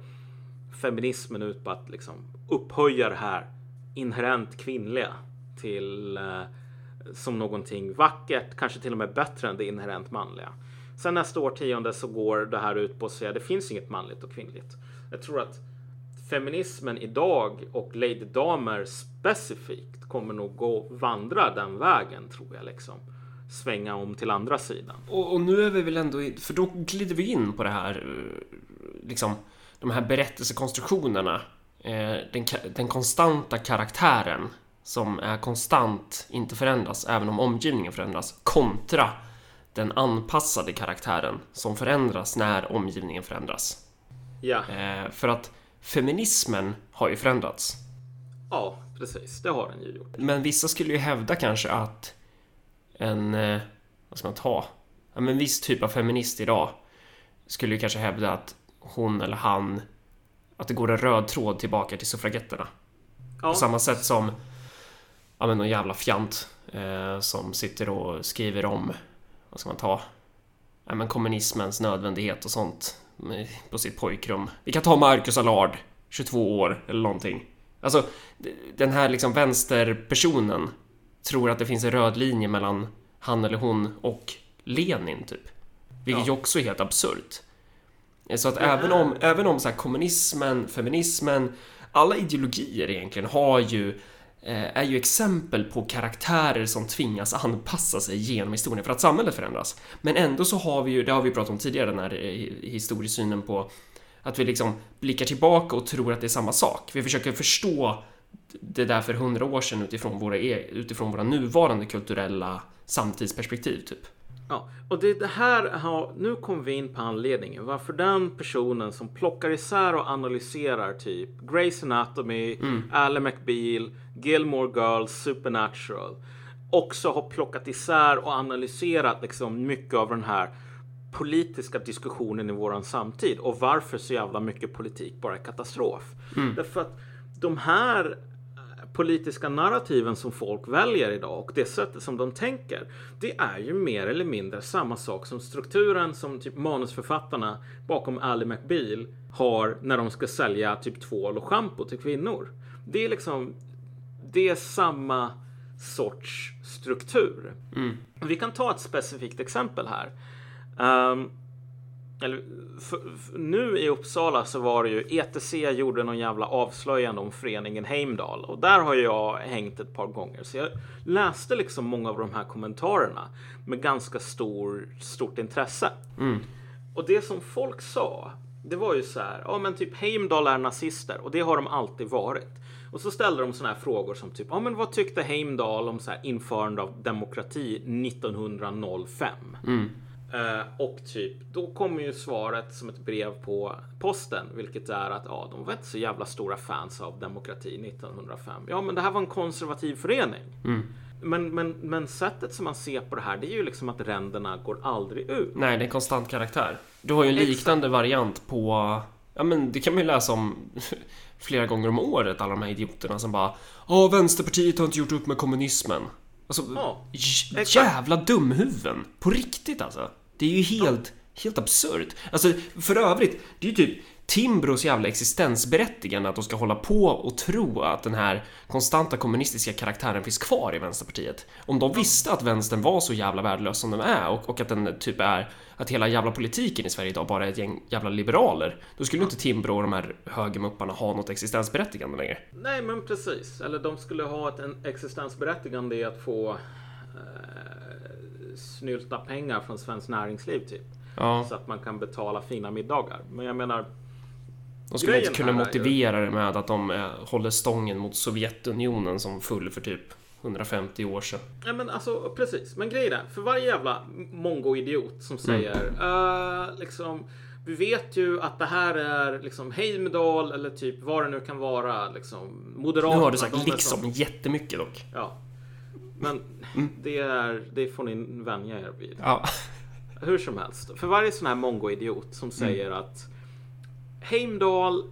feminismen ut på att liksom upphöja det här inherent kvinnliga till eh, som någonting vackert, kanske till och med bättre än det inherent manliga. Sen nästa årtionde så går det här ut på att säga det finns inget manligt och kvinnligt. Jag tror att feminismen idag och Lady Damer specifikt kommer nog gå vandra den vägen tror jag liksom. Svänga om till andra sidan. Och, och nu är vi väl ändå, i, för då glider vi in på det här, eh, liksom, de här berättelsekonstruktionerna. Eh, den, den konstanta karaktären som är konstant, inte förändras, även om omgivningen förändras, kontra den anpassade karaktären som förändras när omgivningen förändras. Ja, Eh, för att feminismen har ju förändrats. ja precis. Det har den ju gjort. Men vissa skulle ju hävda kanske att en, eh, vad ska man ta? ja, men viss typ av feminist idag skulle ju kanske hävda att hon eller han att det går en röd tråd tillbaka till suffragetterna. Ja. På samma sätt som ja, men någon jävla fjant eh, som sitter och skriver om vad ska man ta? Ja, men kommunismens nödvändighet och sånt med- på sitt pojkrum. Vi kan ta Marcus Allard, 22 år eller någonting. Alltså, den här liksom vänsterpersonen tror att det finns en röd linje mellan han eller hon och Lenin, typ. Vilket Ja. ju också är helt absurt. Så att även är- om, även om så här kommunismen, feminismen, alla ideologier egentligen har ju eh, Eh, är ju exempel på karaktärer som tvingas anpassa sig genom historien för att samhället förändras. Men ändå så har vi ju, det har vi pratat om tidigare, den här eh, historiesynen på att vi liksom blickar tillbaka och tror att det är samma sak. Vi försöker förstå det där för hundra år sedan utifrån våra, e-, utifrån våra nuvarande kulturella samtidsperspektiv, typ. Ja, och det, det här har, nu kommer vi in på anledningen varför den personen som plockar isär och analyserar typ Grey's Anatomy, Ally McBeal, Gilmore Girls, Supernatural också har plockat isär och analyserat liksom mycket av den här politiska diskussionen i våran samtid och varför så jävla mycket politik bara är katastrof. Därför att de här politiska narrativen som folk väljer idag och det sättet som de tänker. Det är ju mer eller mindre samma sak som strukturen som typ manusförfattarna bakom Ally McBeal har när de ska sälja typ tvål och schampo till kvinnor. Det är liksom, det är samma sorts struktur. Vi kan ta ett specifikt exempel här. Ehm, eller, för, för, nu i Uppsala så var det ju ETC gjorde någon jävla avslöjande om föreningen Heimdal och där har jag hängt ett par gånger. Så jag läste liksom många av de här kommentarerna med ganska stor, stort intresse. Och det som folk sa, det var ju så här, ja men typ Heimdal är nazister och det har de alltid varit. Och så ställde de såna här frågor som typ, ja men vad tyckte Heimdal om så här införande av demokrati 1905? Eh, och typ, då kommer ju svaret som ett brev på posten, vilket är att ja, de var inte så jävla stora fans av demokrati 1905. Ja, men det här var en konservativ förening. Men, men, men sättet som man ser på det här, det är ju liksom att ränderna går aldrig ut. Nej, det är konstant karaktär. Du har ju en Exakt. liknande variant på... Ja, men det kan man ju läsa om flera gånger om året, alla de här idioterna som bara Ja, Vänsterpartiet har inte gjort upp med kommunismen. Alltså, Ja, jävla dumhuvuden. På riktigt alltså. Det är ju helt, helt absurt. Alltså, för övrigt, det är ju typ Timbros jävla existensberättigande att de ska hålla på och tro att den här konstanta kommunistiska karaktären finns kvar i Vänsterpartiet. Om de visste att vänstern var så jävla värdelös som den är och, och att den typ är att hela jävla politiken i Sverige idag bara är ett gäng jävla liberaler, då skulle inte Timbro och de här högermupparna ha något existensberättigande längre. nej men precis. Eller de skulle ha ett existensberättigande i att få eh, snylta pengar från Svenskt Näringsliv typ. Ja, Så att man kan betala fina middagar. Men jag menar, de skulle inte kunna motivera det med att de eh, håller stången mot Sovjetunionen som full för typ 150 år sedan. Ja men alltså precis. Men grejen är, för varje jävla mongo-idiot som säger "Eh, liksom vi vet ju att det här är liksom Heimdal eller typ vad det nu kan vara liksom Moderaterna. Nu har du sagt liksom som- jättemycket dock. Ja. Men det är, det får ni vänja er vid. Ja. Hur som helst. För varje sån här mongo-idiot som säger att Heimdal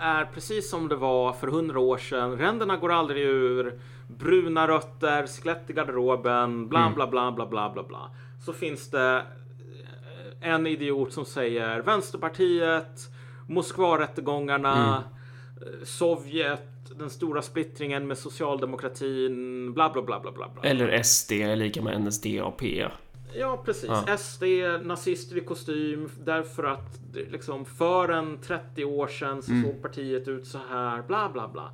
är precis som det var för hundra år sedan. Ränderna går aldrig ur. Bruna rötter, skelett i garderoben, bla bla bla bla bla bla bla. Så finns det eh, en idiot som säger Vänsterpartiet, Moskvarättegångarna, eh, Sovjet, den stora splittringen med socialdemokratin, bla bla bla bla bla. bla. Eller SD är lika med NSDAP. Ja, precis. Ja. SD, nazister i kostym. Därför att liksom för en 30 år sedan så såg partiet ut så här. Bla, bla, bla.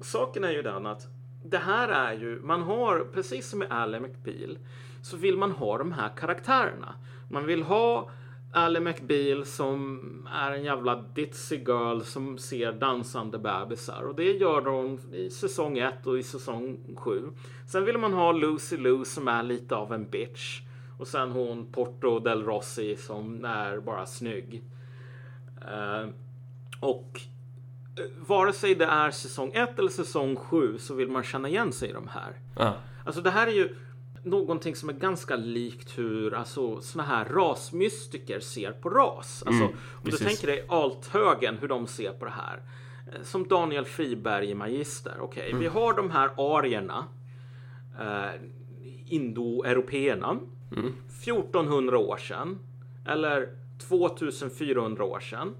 Saken är ju den att det här är ju, man har, precis som med Ally McBeal, så vill man ha de här karaktärerna. Man vill ha Ally McBeal som är en jävla ditzy girl som ser dansande bebisar. Och det gör de i säsong 1 och i säsong 7. Sen vill man ha Lucy Lou som är lite av en bitch. Och sen hon Porto del Rossi som är bara snygg. Eh, och eh, vare sig det är säsong 1 eller säsong 7 så vill man känna igen sig i de här. Ja. Alltså det här är ju någonting som är ganska likt hur alltså, såna här rasmystiker ser på ras. Alltså, Mm, om du precis. tänker dig althögen, hur de ser på det här. Eh, Som Daniel Friberg i Magister. Okej, Mm. vi har de här arierna. Eh, Indoeuropeerna. Mm. 1400 år sedan. Eller 2400 år sedan.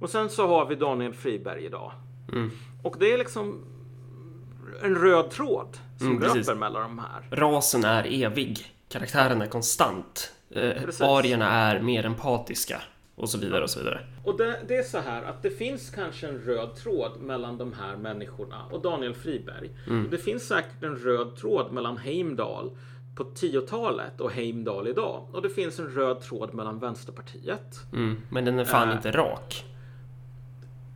Och sen så har vi Daniel Friberg idag. Mm. Och det är liksom en röd tråd som Mm, precis. löper mellan de här. Rasen är evig. Karaktären är konstant. Eh, arierna är mer empatiska. Och så vidare och så vidare. Och det, det är så här att det finns kanske en röd tråd mellan de här människorna och Daniel Friberg. Mm. Det finns säkert en röd tråd mellan Heimdall på 10-talet och Heimdall idag. Och det finns en röd tråd mellan Vänsterpartiet. Mm. Men den är fan Äh. inte rak.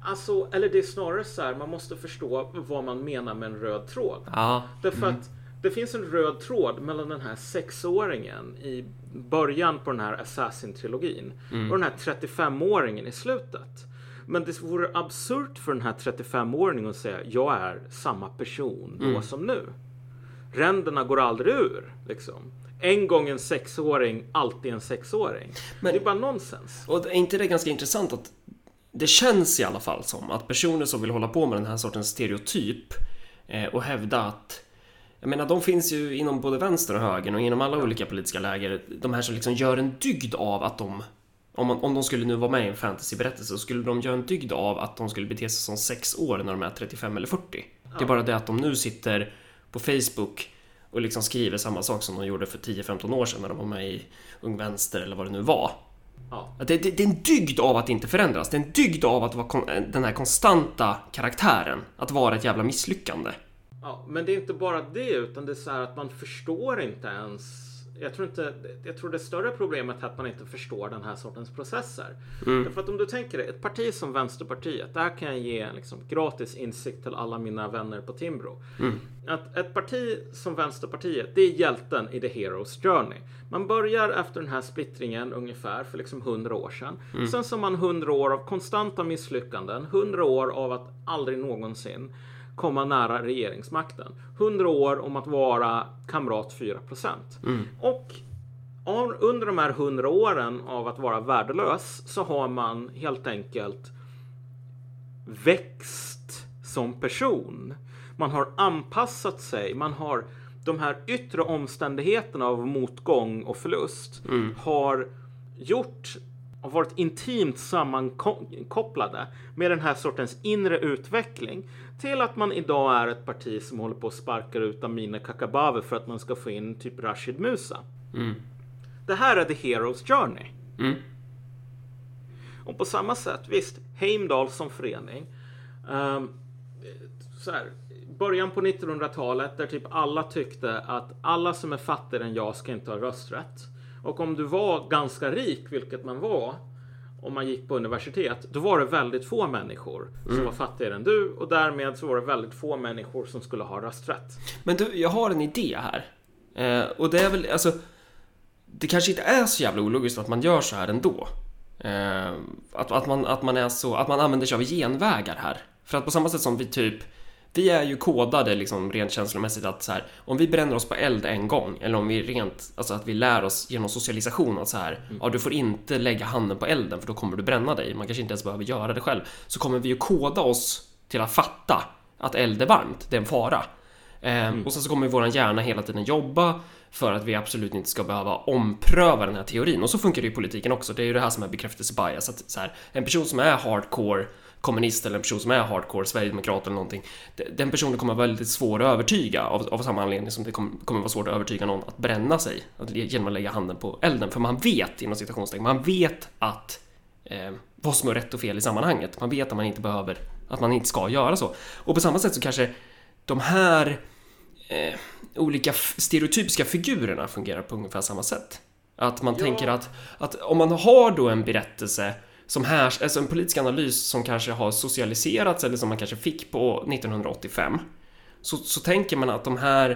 Alltså, eller det är snarare så här, man måste förstå vad man menar med en röd tråd. Ja. Därför att det finns en röd tråd mellan den här sexåringen i början på den här Assassin-trilogin och den här 35-åringen i slutet. Men det vore absurt för den här 35-åringen att säga jag är samma person då som nu. Ränderna går aldrig ur. Liksom. En gång en sexåring, alltid en sexåring. Men- det är bara nonsens. Och är inte det ganska intressant att det känns i alla fall som att personer som vill hålla på med den här sortens stereotyp eh, och hävda att jag menar, de finns ju inom både vänster och höger och inom alla olika politiska läger. De här som liksom gör en dygd av att de om, man, om de skulle nu vara med i en fantasyberättelse så skulle de göra en dygd av att de skulle bete sig som sex år när de är 35 eller 40. Det är bara det att de nu sitter på Facebook och liksom skriver samma sak som de gjorde för 10-15 år sedan när de var med i Ung Vänster eller vad det nu var. Ja. Det, det, det är en dygd av att inte förändras. Det är en dygd av att vara kon, den här konstanta karaktären. Att vara ett jävla misslyckande. Ja, men det är inte bara det, utan det är så här att man förstår inte ens. Jag tror, inte, jag tror det större problemet är att man inte förstår den här sortens processer. Därför att om du tänker dig, ett parti som Vänsterpartiet, där kan jag ge liksom gratis insikt till alla mina vänner på Timbro. Att ett parti som Vänsterpartiet, det är hjälten i The Hero's Journey. Man börjar efter den här splittringen ungefär för liksom 100 år sedan. Sen så har man 100 år av konstanta misslyckanden, 100 år av att aldrig någonsin komma nära regeringsmakten. 100 år om att vara kamrat 4% Och av- under de här 100 åren av att vara värdelös så har man helt enkelt växt som person. Man har anpassat sig. Man har de här yttre omständigheterna av motgång och förlust har gjort har varit intimt sammankopplade med den här sortens inre utveckling till att man idag är ett parti som håller på att sparka ut Amineh Kakabaveh för att man ska få in typ Rashid Musa. Det här är The Hero's Journey. Mm. Och på samma sätt, visst, Heimdall som förening. ehm, så här, början på 1900-talet där typ alla tyckte att alla som är fattigare än jag ska inte ha rösträtt. Och om du var ganska rik, vilket man var, om man gick på universitet, då var det väldigt få människor som var fattigare än du och därmed så var det väldigt få människor som skulle ha rösträtt. Men du, jag har en idé här. Eh, och det är väl, alltså... Det kanske inte är så jävla ologiskt att man gör så här ändå. Eh, att, att, man, att man är så, att man använder sig av genvägar här. För att på samma sätt som vi typ vi är ju kodade liksom rent känslomässigt att så här, om vi bränner oss på eld en gång eller om vi rent, alltså att vi lär oss genom socialisation att så här, ja du får inte lägga handen på elden för då kommer du bränna dig. Man kanske inte ens behöver göra det själv. Så kommer vi ju koda oss till att fatta att eld är varmt, det är en fara. Eh, Och sen så kommer våran hjärna hela tiden jobba för att vi absolut inte ska behöva ompröva den här teorin. Och så funkar det i politiken också. Det är ju det här som är bekräftelsebias. Att så här, en person som är hardcore kommunist eller en person som är hardcore sverigedemokrat eller någonting. de- Den personen kommer vara väldigt svår att övertyga av, av samma anledning som det kommer, kommer vara svårt att övertyga någon att bränna sig att, genom att lägga handen på elden. För man vet inom citationstecken, man vet att eh, vad som är rätt och fel i sammanhanget. Man vet att man inte behöver, att man inte ska göra så. Och på samma sätt så kanske de här eh, olika stereotypiska figurerna fungerar på ungefär samma sätt. Att man Ja. tänker att, att om man har då en berättelse som här, alltså en politisk analys som kanske har socialiserats eller som man kanske fick på 1985 så, så tänker man att de här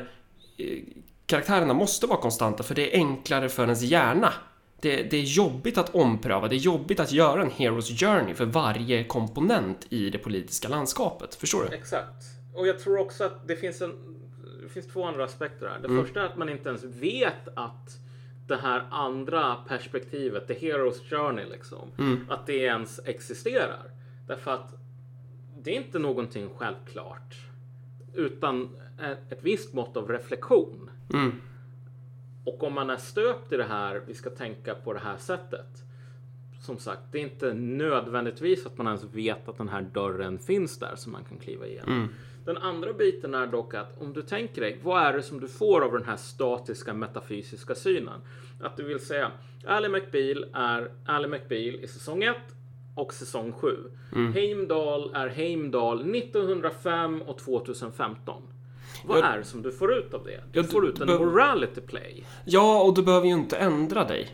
eh, karaktärerna måste vara konstanta för det är enklare för ens hjärna. Det, det är jobbigt att ompröva, det är jobbigt att göra en Hero's Journey för varje komponent i det politiska landskapet. Förstår du? Exakt. Och jag tror också att det finns en finns två andra aspekter här. Det Mm. första är att man inte ens vet att det här andra perspektivet, the hero's journey liksom, Mm. att det ens existerar. Därför att det är inte någonting självklart. Utan ett, visst mått av reflektion. Mm. Och om man är stöpt i det här, vi ska tänka på det här sättet. Som sagt, det är inte nödvändigtvis att man ens vet att den här dörren finns där som man kan kliva igenom. Mm. Den andra biten är dock att om du tänker dig, vad är det som du får av den här statiska metafysiska synen? Att du vill säga, Ally McBeal är Ally McBeal i säsong 1 och säsong 7. Heimdall är Heimdall 1905 och 2015. Vad Ja, är det som du får ut av det? Du ja, får ut en morality play. Ja, och du behöver ju inte ändra dig.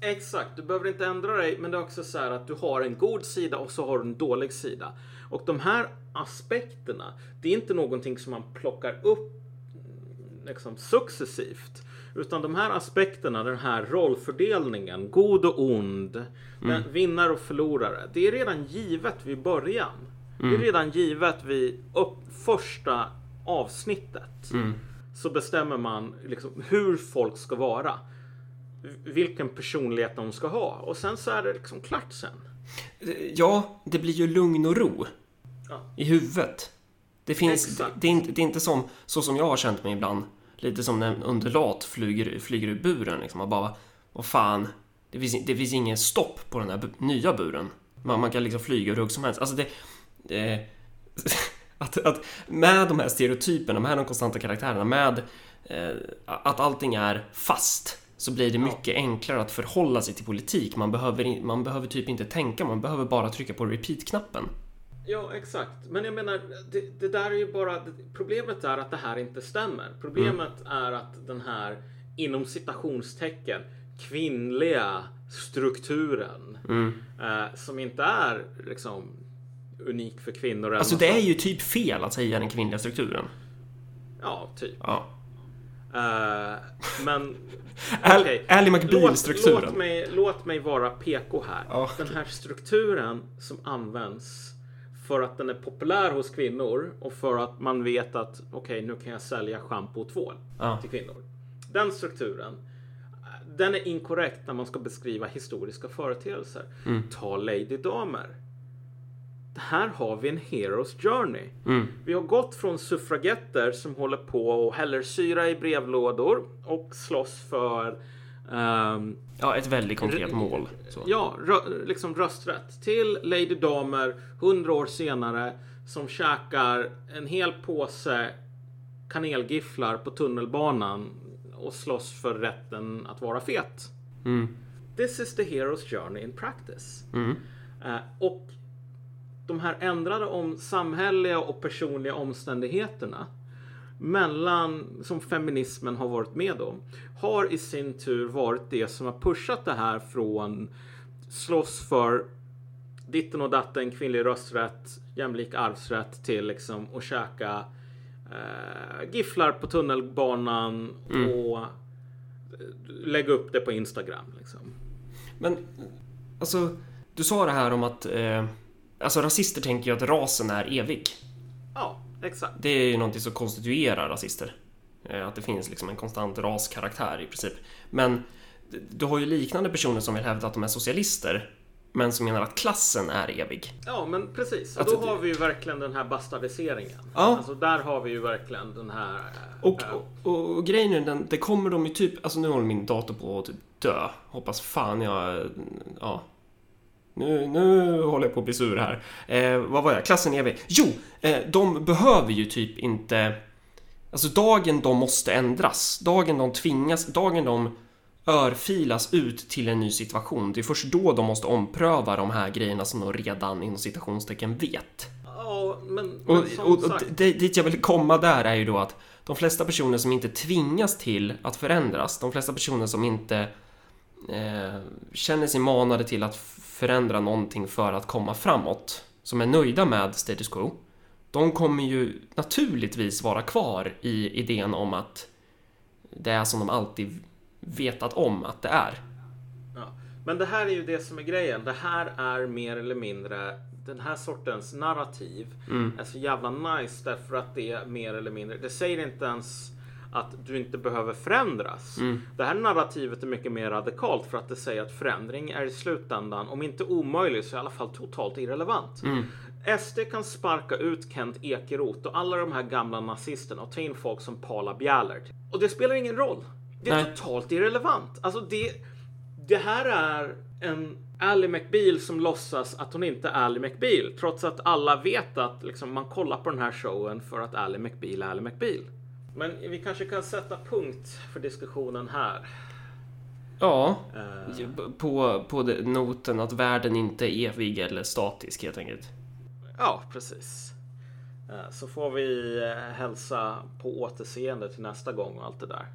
Exakt, du behöver inte ändra dig, men det är också så här att du har en god sida och så har du en dålig sida. Och de här aspekterna, det är inte någonting som man plockar upp mm, liksom successivt. Utan de här aspekterna, den här rollfördelningen, god och ond, den, vinnare och förlorare. Det är redan givet vid början. Det är redan givet vid första avsnittet. Så bestämmer man liksom hur folk ska vara. Vilken personlighet de ska ha. Och sen så är det liksom klart sen. Ja, det blir ju lugn och ro Ja. i huvudet. Det finns, det, det, är inte, det är inte som, så som jag har känt mig ibland, lite som när en undulat flyger, flyger ur buren liksom och bara, vad fan, det finns, det finns ingen stopp på den här nya buren. Man, man kan liksom flyga hur högt som helst. Alltså det... det att, att med de här stereotyperna, med de konstanta karaktärerna, med eh, att allting är fast så blir det mycket enklare att förhålla sig till politik. Man behöver, man behöver typ inte tänka, man behöver bara trycka på repeat-knappen. Ja, exakt. Men jag menar, det, det där är ju bara... Det, problemet är att det här inte stämmer. Problemet är att den här, inom citationstecken, kvinnliga strukturen. Eh, som inte är liksom unik för kvinnor. Alltså det är ju typ fel att säga den kvinnliga strukturen. Ja, typ. Ja. Eh, men... Okej. Ally Låt, McBeal-strukturen. låt, mig, låt mig vara PK här. Ja. Den här strukturen som används för att den är populär hos kvinnor och för att man vet att okej, nu kan jag sälja schampo och tvål Ja. till kvinnor. Den strukturen, den är inkorrekt när man ska beskriva historiska företeelser. Mm. Ta Lady Damer. Här har vi en Hero's Journey. Mm. Vi har gått från suffragetter som håller på och häller syra i brevlådor och slåss för ehm, Ja, ett väldigt konkret mål. Så. Ja, rö- liksom rösträtt. Till Lady Damer, hundra år senare, som käkar en hel påse kanelgifflar på tunnelbanan och slåss för rätten att vara fet. Mm. This is the hero's journey in practice. Mm. Eh, och de här ändrade om samhälleliga och personliga omständigheterna mellan, som feminismen har varit med om, har i sin tur varit det som har pushat det här från slåss för ditten och datten, kvinnlig rösträtt, jämlik arvsrätt till liksom att käka eh, gifflar på tunnelbanan och eh, lägga upp det på Instagram. Liksom. Men, alltså, du sa det här om att... Eh, alltså, rasister tänker ju att rasen är evig. Ja, exakt. Det är ju någonting som konstituerar rasister. Eh, Att det finns liksom en konstant raskaraktär i princip. Men du har ju liknande personer som vill hävda att de är socialister. Men som menar att klassen är evig. Ja, men precis. Och Alltså, då har vi ju verkligen den här bastardiseringen. Ja. Alltså där har vi ju verkligen den här... eh, Och, eh, och, och grejen är den, det kommer de ju typ, alltså nu håller min dator på att typ dö. Hoppas fan jag, ja. Nu, nu håller jag på att bli sur här. Eh, vad var jag? Klassen är evig. Jo, eh, de behöver ju typ inte, alltså dagen de måste ändras, dagen de tvingas, dagen de örfilas ut till en ny situation. Det är först då de måste ompröva de här grejerna som de redan inom citationstecken vet. Ja, men, Och, men och, och d- dit jag vill komma där är ju då att de flesta personer som inte tvingas till att förändras, de flesta personer som inte eh, känner sig manade till att förändra någonting för att komma framåt, som är nöjda med status quo, de kommer ju naturligtvis vara kvar i idén om att det är som de alltid vetat om att det är. Ja. Men det här är ju det som är grejen. Det här är mer eller mindre den här sortens narrativ Mm. är så jävla nice därför att det är mer eller mindre. Det säger inte ens att du inte behöver förändras. Mm. Det här narrativet är mycket mer radikalt för att det säger att förändring är i slutändan, om inte omöjlig så i alla fall totalt irrelevant. Mm. SD kan sparka ut Kent Ekeroth och alla de här gamla nazisterna och ta in folk som Paula Bjäller. Och det spelar ingen roll. Det är Nej. totalt irrelevant. Alltså det, det här är en Ally McBeal som låtsas att hon inte är Ally McBeal. Trots att alla vet att liksom, man kollar på den här showen för att Ally McBeal är Ally McBeal. Men vi kanske kan sätta punkt för diskussionen här. Ja, Eh, på, på noten att världen inte är evig eller statisk helt enkelt. Ja, precis. Eh, Så får vi eh, hälsa på återseende till nästa gång och allt det där.